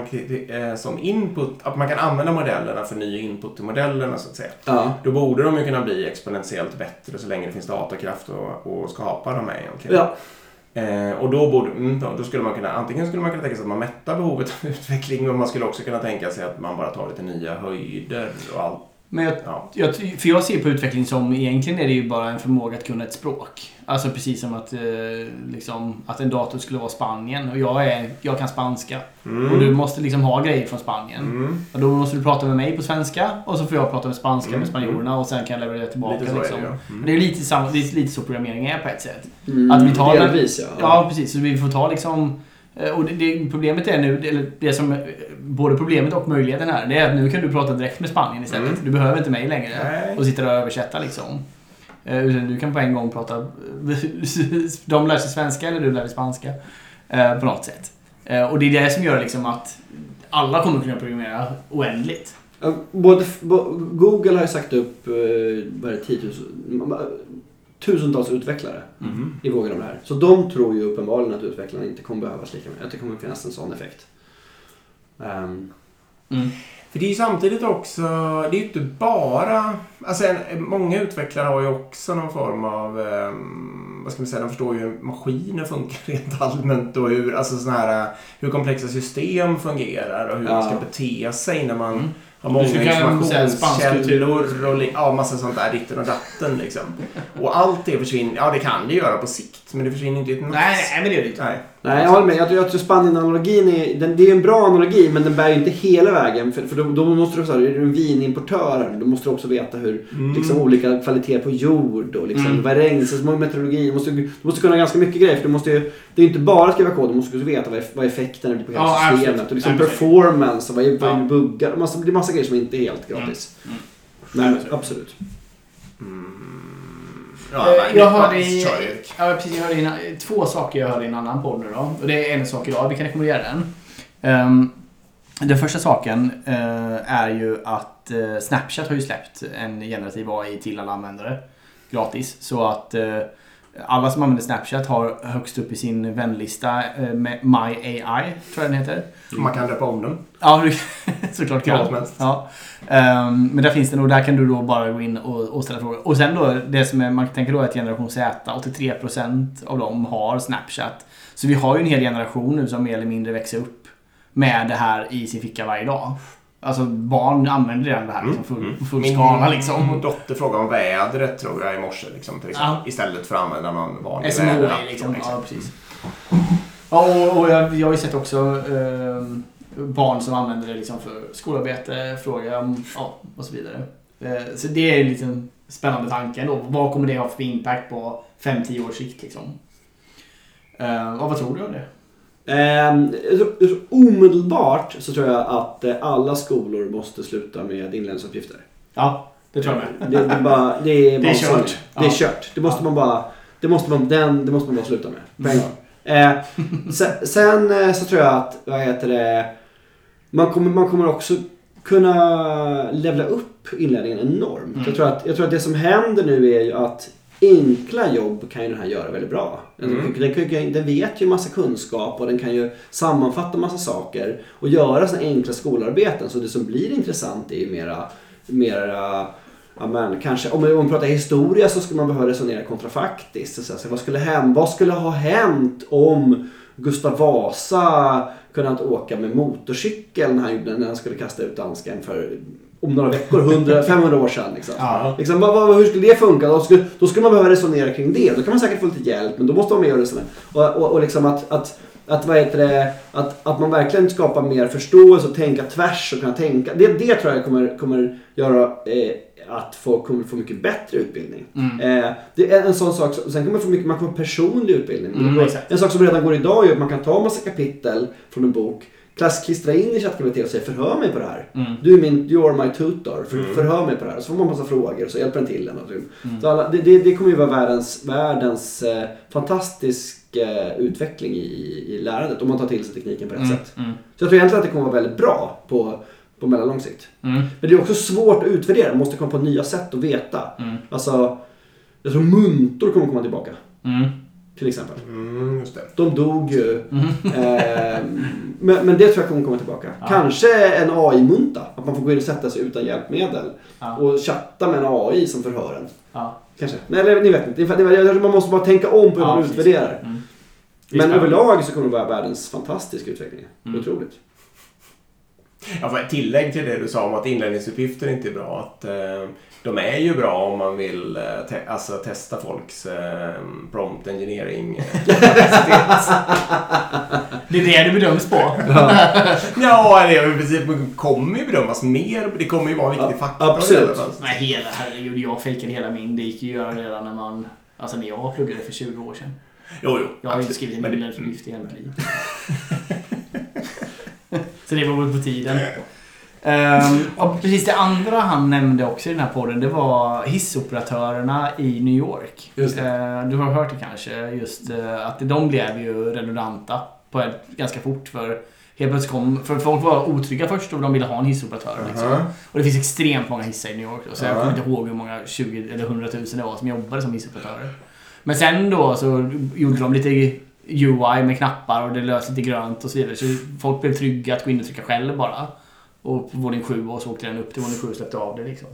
eh, som input... Att man kan använda modellerna för ny input till modellerna så att säga. Ja. Då borde de ju kunna bli exponentiellt bättre så länge det finns datorkraft att, att skapa dem med egentligen. Ja. Eh, och då, borde, mm, då, då skulle man kunna, antingen skulle man kunna tänka sig att man mättar behovet av [LAUGHS] utveckling men man skulle också kunna tänka sig att man bara tar lite nya höjder och allt. Men jag, Ja. jag, för jag ser på utveckling som egentligen är det ju bara en förmåga att kunna ett språk. Alltså precis som att, eh, liksom, att en dator skulle vara Spanien och jag, är, jag kan spanska. Mm. Och du måste liksom ha grejer från Spanien. Mm. Och då måste du prata med mig på svenska och så får jag prata med spanska Mm, med spanjorerna och sen kan jag leverera tillbaka. Lite så är det liksom. ju. Men Mm. Det är lite, samma, det är lite så programmering är på ett sätt. Mm, Att vi tar Delvis ja. Ja, precis. Så vi får ta liksom... eh, Och det, det, problemet är nu, eller det som... eh, Både problemet och möjligheten här, det är att nu kan du prata direkt med Spanien istället. Mm. Du behöver inte mig längre Nej. och sitta där och översätta liksom. Eh, Utan du kan på en gång prata... [LAUGHS] De lär sig svenska eller du lär dig spanska. På något sätt. Och det är det som gör liksom att alla kommer kunna programmera oändligt. Både, Google har ju sagt upp vad är det, 10 000, tusentals utvecklare Mhm. i vågen av det här. Så de tror ju uppenbarligen att utvecklarna inte kommer behövas lika mycket. Att det kommer finnas en sån effekt. Ehm, För det är ju samtidigt också, det är ju inte bara, alltså en, många utvecklare har ju också någon form av, ehm, vad ska man säga, de förstår ju hur maskiner funkar [LAUGHS] rent allmänt och hur, alltså såna här, hur komplexa system fungerar och hur Ja. man ska bete sig när man Mm. Har många informationskällor och ja, massa sånt där, ditten och datten liksom. Och allt det försvinner, ja det kan det göra på sikt, men det försvinner inte i ett nafs. Nej, nej, men det är det inte. Nej. Nej, jag håller med. Jag tror, jag tror Spanien-analogin är, den, det är en bra analogi men den bär ju inte hela vägen. För, för då, då måste du, så här, är du en vinimportör här, då måste du också veta hur Mm. liksom, olika kvaliteter på jord och liksom, Mm. vad är regnsäsong, meteorologi. Du måste, du måste kunna ganska mycket grejer. För du måste ju, det är ju inte bara skriva kod, du måste också veta vad, vad effekten blir på hela Ja, systemet. absolut. Och liksom performance och vad är, vad är Ja. buggar. Massa, det är massa grejer som inte är helt gratis. Mm. Men Absolut. absolut. Ja, Eh, jag hörde i, ja, precis, jag hörde i en, två saker jag hörde i en annan podd nu då. Och det är en sak idag, vi kan rekommendera den. Ehm, den första saken eh, är ju att eh, Snapchat har ju släppt en generativ AI till alla användare. Gratis. Så att eh, alla som använder Snapchat har högst upp i sin vänlista eh, med My AI, tror jag den heter. Man kan döpa om den. Ja, [LAUGHS] såklart kan. helst. Ja. Ehm, men där finns den och där kan du då bara gå in och, och ställa frågor. Och sen då, det som är, man tänker då att generation Z, 83% av dem har Snapchat. Så vi har ju en hel generation nu som mer eller mindre växer upp med det här i sin ficka varje dag. Alltså barn använder redan det här liksom, full, Mm. full Min skala liksom. dotter frågade om vädret tror jag i morse. Liksom, till exempel, Ja. Istället för att använda någon vanlig SMHI väderapp. liksom. liksom. Ja, precis. Ja, och, och jag, jag har ju sett också ehm, barn som använder det liksom för skolarbete, fråga om, ja, och så vidare. Eh, så det är en liten spännande tanke ändå. Vad kommer det ha för impact på 5-10 års sikt liksom? Eh, och vad tror du om det? Ehm, så- så omedelbart så tror jag att eh, alla skolor måste sluta med inlärningsuppgifter. Ja, det tror jag med. Det, det, är bara, det är, Det är kört. Det är kört. Det måste man bara, det måste man, den, det måste man bara sluta med. På en Mm. gång. Eh, [LAUGHS] sen, sen eh, så tror jag att, vad heter det, man kommer, man kommer också kunna levla upp inlärningen enormt. Mm. Jag, tror att, jag tror att det som händer nu är ju att enkla jobb kan ju den här göra väldigt bra. Mm. Den, kan, den vet ju massa kunskap och den kan ju sammanfatta massa saker och göra sådana enkla skolarbeten. Så det som blir intressant är ju mera, mera Ja, men kanske, om man, pratar historia så skulle man behöva resonera kontrafaktiskt. Så, så, vad, skulle hem, vad skulle ha hänt om Gustav Vasa kunnat åka med motorcykel när han, när han skulle kasta ut dansken för om några veckor, 100, 500 år sedan. Liksom. Ja. Liksom, vad, vad, hur skulle det funka? Då skulle, då skulle man behöva resonera kring det. Då kan man säkert få lite hjälp, men då måste man med och resonera. Och, och, och liksom att, att, att, vad heter det, att, att man verkligen skapar mer förståelse och tänka tvärs och kunna tänka. Det, det tror jag kommer, kommer göra eh, att folk kommer få mycket bättre utbildning. Mm. Eh, det är en sån sak. Sen kommer man få mycket man kommer personlig utbildning. Mm, en sak som redan går idag är att man kan ta en massa kapitel från en bok, klass, klistra in i ChatGPT och säga förhör mig på det här. Mm. Du är min, you are my tutor, för, Mm. förhör mig på det här. Så får man massa frågor och så hjälper den till en. Och så. Mm. Så alla, det, det, det kommer ju vara världens, världens eh, fantastisk eh, utveckling i, i lärandet om man tar till sig tekniken på rätt Mm. sätt. Mm. Så jag tror egentligen att det kommer vara väldigt bra på, på mellanlång sikt. Mm. Men det är också svårt att utvärdera, man måste komma på nya sätt att veta. Mm. Alltså, jag tror muntor kommer komma tillbaka. Till exempel. Mm, just det. De dog ju. Mm. Eh, men, men det tror jag kommer komma tillbaka. Ja. Kanske en AI-munta. Att man får gå in och sätta sig utan hjälpmedel. Ja. Och chatta med en AI som förhör en. Ja. Kanske. Nej, eller, ni vet inte. Man måste bara tänka om på hur Ja, man utvärderar. Mm. Men överlag så kommer det vara världens fantastiska utveckling. Mm. Otroligt. Ja, för ett tillägg till det du sa om att inlärningsuppgifter inte är bra. Att, eh, de är ju bra om man vill eh, te- alltså, testa folks eh, prompt engineering eh. [LAUGHS] Det är det det bedöms på. ja, [LAUGHS] det är i princip kommer ju bedömas mer. Det kommer ju vara en viktig Ja, faktor. absolut. Nej, hela, herregud, jag fejkade hela min. Det gick ju att göra redan när man... Alltså när jag pluggade för 20 år sedan. Jo, jo. Jag har ju inte skrivit en inlärningsuppgift i hela mitt liv. [LAUGHS] Så det var väl på tiden. Ehm, och precis det andra han nämnde också i den här podden, det var hissoperatörerna i New York. Ehm, du har hört det kanske, just eh, att de blev ju redundanta. på ett, ganska fort. För helt plötsligt kom... För folk var otrygga först och de ville ha en hissoperatör. Liksom. Aha. Och det finns extremt många hissar i New York. Då, så jag Ja. kommer inte ihåg hur många 20 eller 100 000 det var som jobbade som hissoperatörer. Men sen då så gjorde de lite UI med knappar och det löste lite grönt och så vidare. Så folk blev trygga att gå in och trycka själv bara. Och på våning 7 och så åkte den upp till våning 7 och släppte av det liksom.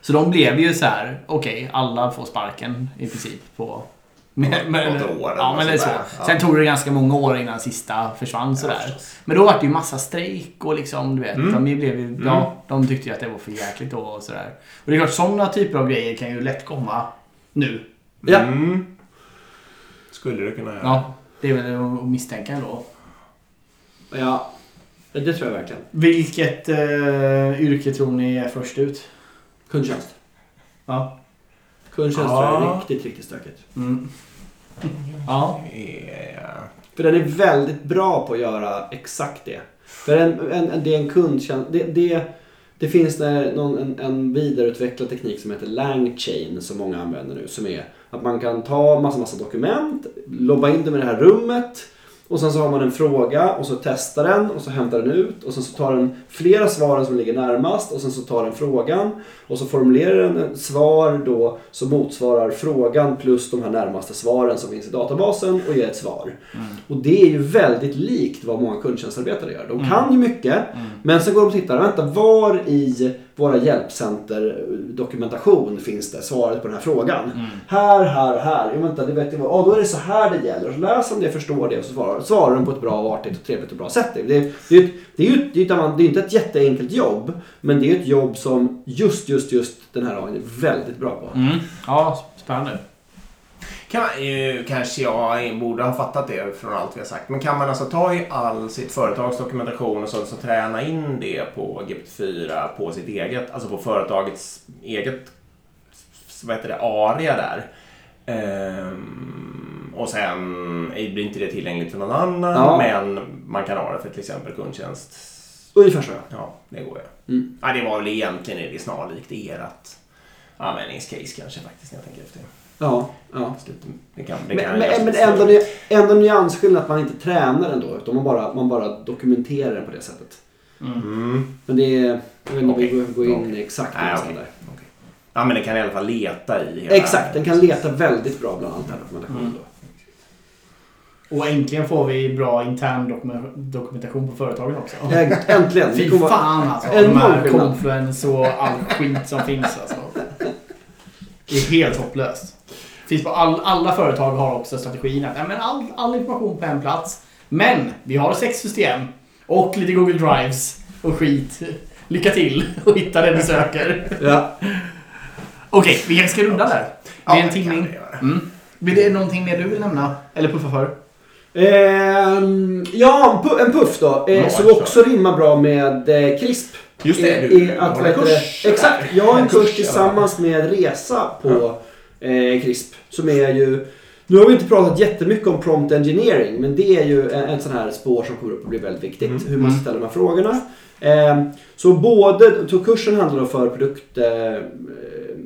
Så de blev ju så här, okej, alla får sparken i princip på... Men, Något år ja, men det är så. Ja. Sen tog det ganska många år innan sista försvann sådär. Men då var det ju massa strejk och liksom, du vet. Mm. De, blev ju, ja, de tyckte ju att det var för jäkligt då och sådär. Och det är klart, sådana typer av grejer kan ju lätt komma nu. Ja. Mm. Skulle det kunna göra. Ja, det är väl att misstänka ändå. Ja, det tror jag verkligen. Vilket eh, yrke tror ni är först ut? Kundtjänst. Ja. Kundtjänst Ja. tror jag är riktigt, riktigt stökigt. Mm. Ja. Yeah. För den är väldigt bra på att göra exakt det. För en, en, en, det är en kundtjänst. Det, det, det finns där någon, en, en vidareutvecklad teknik som heter LangChain som många använder nu. Som är att man kan ta massa, massa dokument, lobba in dem i det här rummet och sen så har man en fråga och så testar den och så hämtar den ut och sen så tar den flera svaren som ligger närmast och sen så tar den frågan och så formulerar den svar då som motsvarar frågan plus de här närmaste svaren som finns i databasen och ger ett svar. Och det är ju väldigt likt vad många kundtjänstarbetare gör. De kan ju mycket men sen går de och tittar, vänta var i våra hjälpcenter dokumentation finns det svaret på den här frågan? Här, här, här. Ja, vänta, det vet jag vad. Ja, då är det så här det gäller. Och så läser de det, förstår det och så svarar, svarar de på ett bra, artigt och trevligt och bra sätt. Det, det, det, är ju det är det är, inte ett jätteenkelt jobb, men det är ett jobb som just, just, just den här dagen är väldigt bra på. Mm. Ja, spännande. Kan man, eh, kanske jag borde ha fattat det från allt vi har sagt. Men kan man alltså ta i all sitt företags dokumentation och så, så träna in det på GPT-4 på sitt eget, alltså på företagets eget, vad heter det, aria där. Ehm, och sen blir inte det tillgängligt för någon annan, Ja. men man kan ha det för till exempel kundtjänst. Ungefär så. Ja, det går ju. Mm. Ja, det var väl egentligen är det snarlikt ert användningscase kanske faktiskt när jag tänker efter. Ja, ja. Det kan, det Men, kan men, men lite ändå, ny- ändå nyans att man inte tränar den då. Utan man bara, man bara dokumenterar den på det sättet. Mm. Men det är... Jag vet inte om vi Okej, går- går in okej. exakt i okej. där. Okej. Ja, men det kan i alla fall leta i hela... Exakt, den kan leta väldigt bra bland allt den här dokumentationen Mm. då. Och äntligen får vi bra intern dokumen- dokumentation på företagen också. Äntligen! Fy fan alltså. En De här confluence och all skit som finns alltså. Det är helt hopplöst. Finns på all, alla företag har också strategin att men all, all information på en plats. Men vi har sex system och lite Google Drives och skit. Lycka till och hitta det du söker. Ja. Okej, vi kanske ska runda där. Det är en timning. göra. Mm. Blir det någonting mer du vill nämna? Eller puffa för? Ehm, ja, en pu- en puff då. Eh, Ja, som också rimmar bra med eh, CRISP. Just det, Eh, du är att, vad heter kurs? Exakt, jag har en En kurs kurs, tillsammans med Resa på eh, CRISP. Som är ju... Nu har vi inte pratat jättemycket om prompt engineering, men det är ju en, en sån här spår som kommer upp och blir väldigt viktigt. Mm. Hur man ska ställa de här frågorna. Ehm, så både, så kursen handlar då för produkt eh,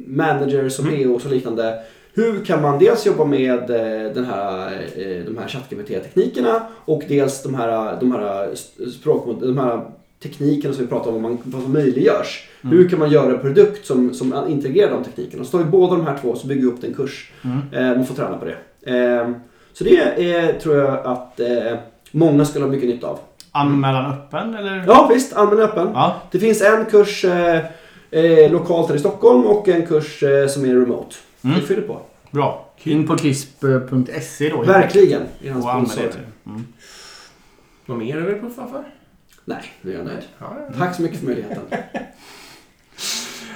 managers och Mm. POs och liknande. Hur kan man dels jobba med eh, den här, eh, de här ChatGPT-teknikerna och dels de här, de här språk, de här teknikerna som vi pratar om, vad, man, vad som möjliggörs. Mm. Hur kan man göra en produkt som, som integrerar de teknikerna? Så tar vi båda de här två så bygger vi upp en kurs. Mm. Eh, man får träna på det. Eh, så det är, tror jag att eh, många skulle ha mycket nytta av. Anmälan öppen eller? Ja visst, använd öppen. Ja. Det finns en kurs eh, lokalt här i Stockholm och en kurs som är remote. Mm. Vi fyller på. Bra. In på crisp.se då. Verkligen. I hans Och anmäl sponsor. er. Mm. Vad mer du vill puffa för? Nej, nu är jag nöjd. Ja, ja. Tack så mycket för möjligheten. [LAUGHS]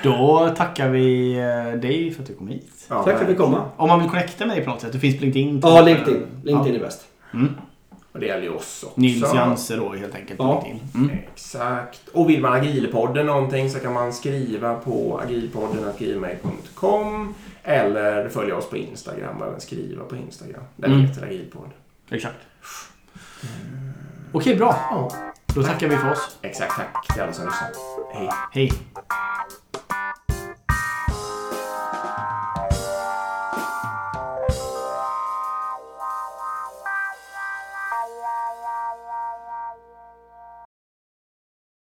Då tackar vi eh, dig för att du kom hit. Ja, Tack för att vi kom. Om man vill connecta med dig på något sätt. Du finns på LinkedIn. Ja, LinkedIn. LinkedIn är bäst. Mm. Och det gäller ju oss också. Nils Janse då helt enkelt på Ja. LinkedIn. Mm. Exakt. Och vill man Agilpodden någonting så kan man skriva på agilpodden.gmail.com eller följa oss på Instagram och även skriva på Instagram. Där Mm. heter Agilpodd. Exakt. Okej, bra. Ja, Då tackar vi för oss. exakt. Tack till alla som lyssnat. Hej. Hej.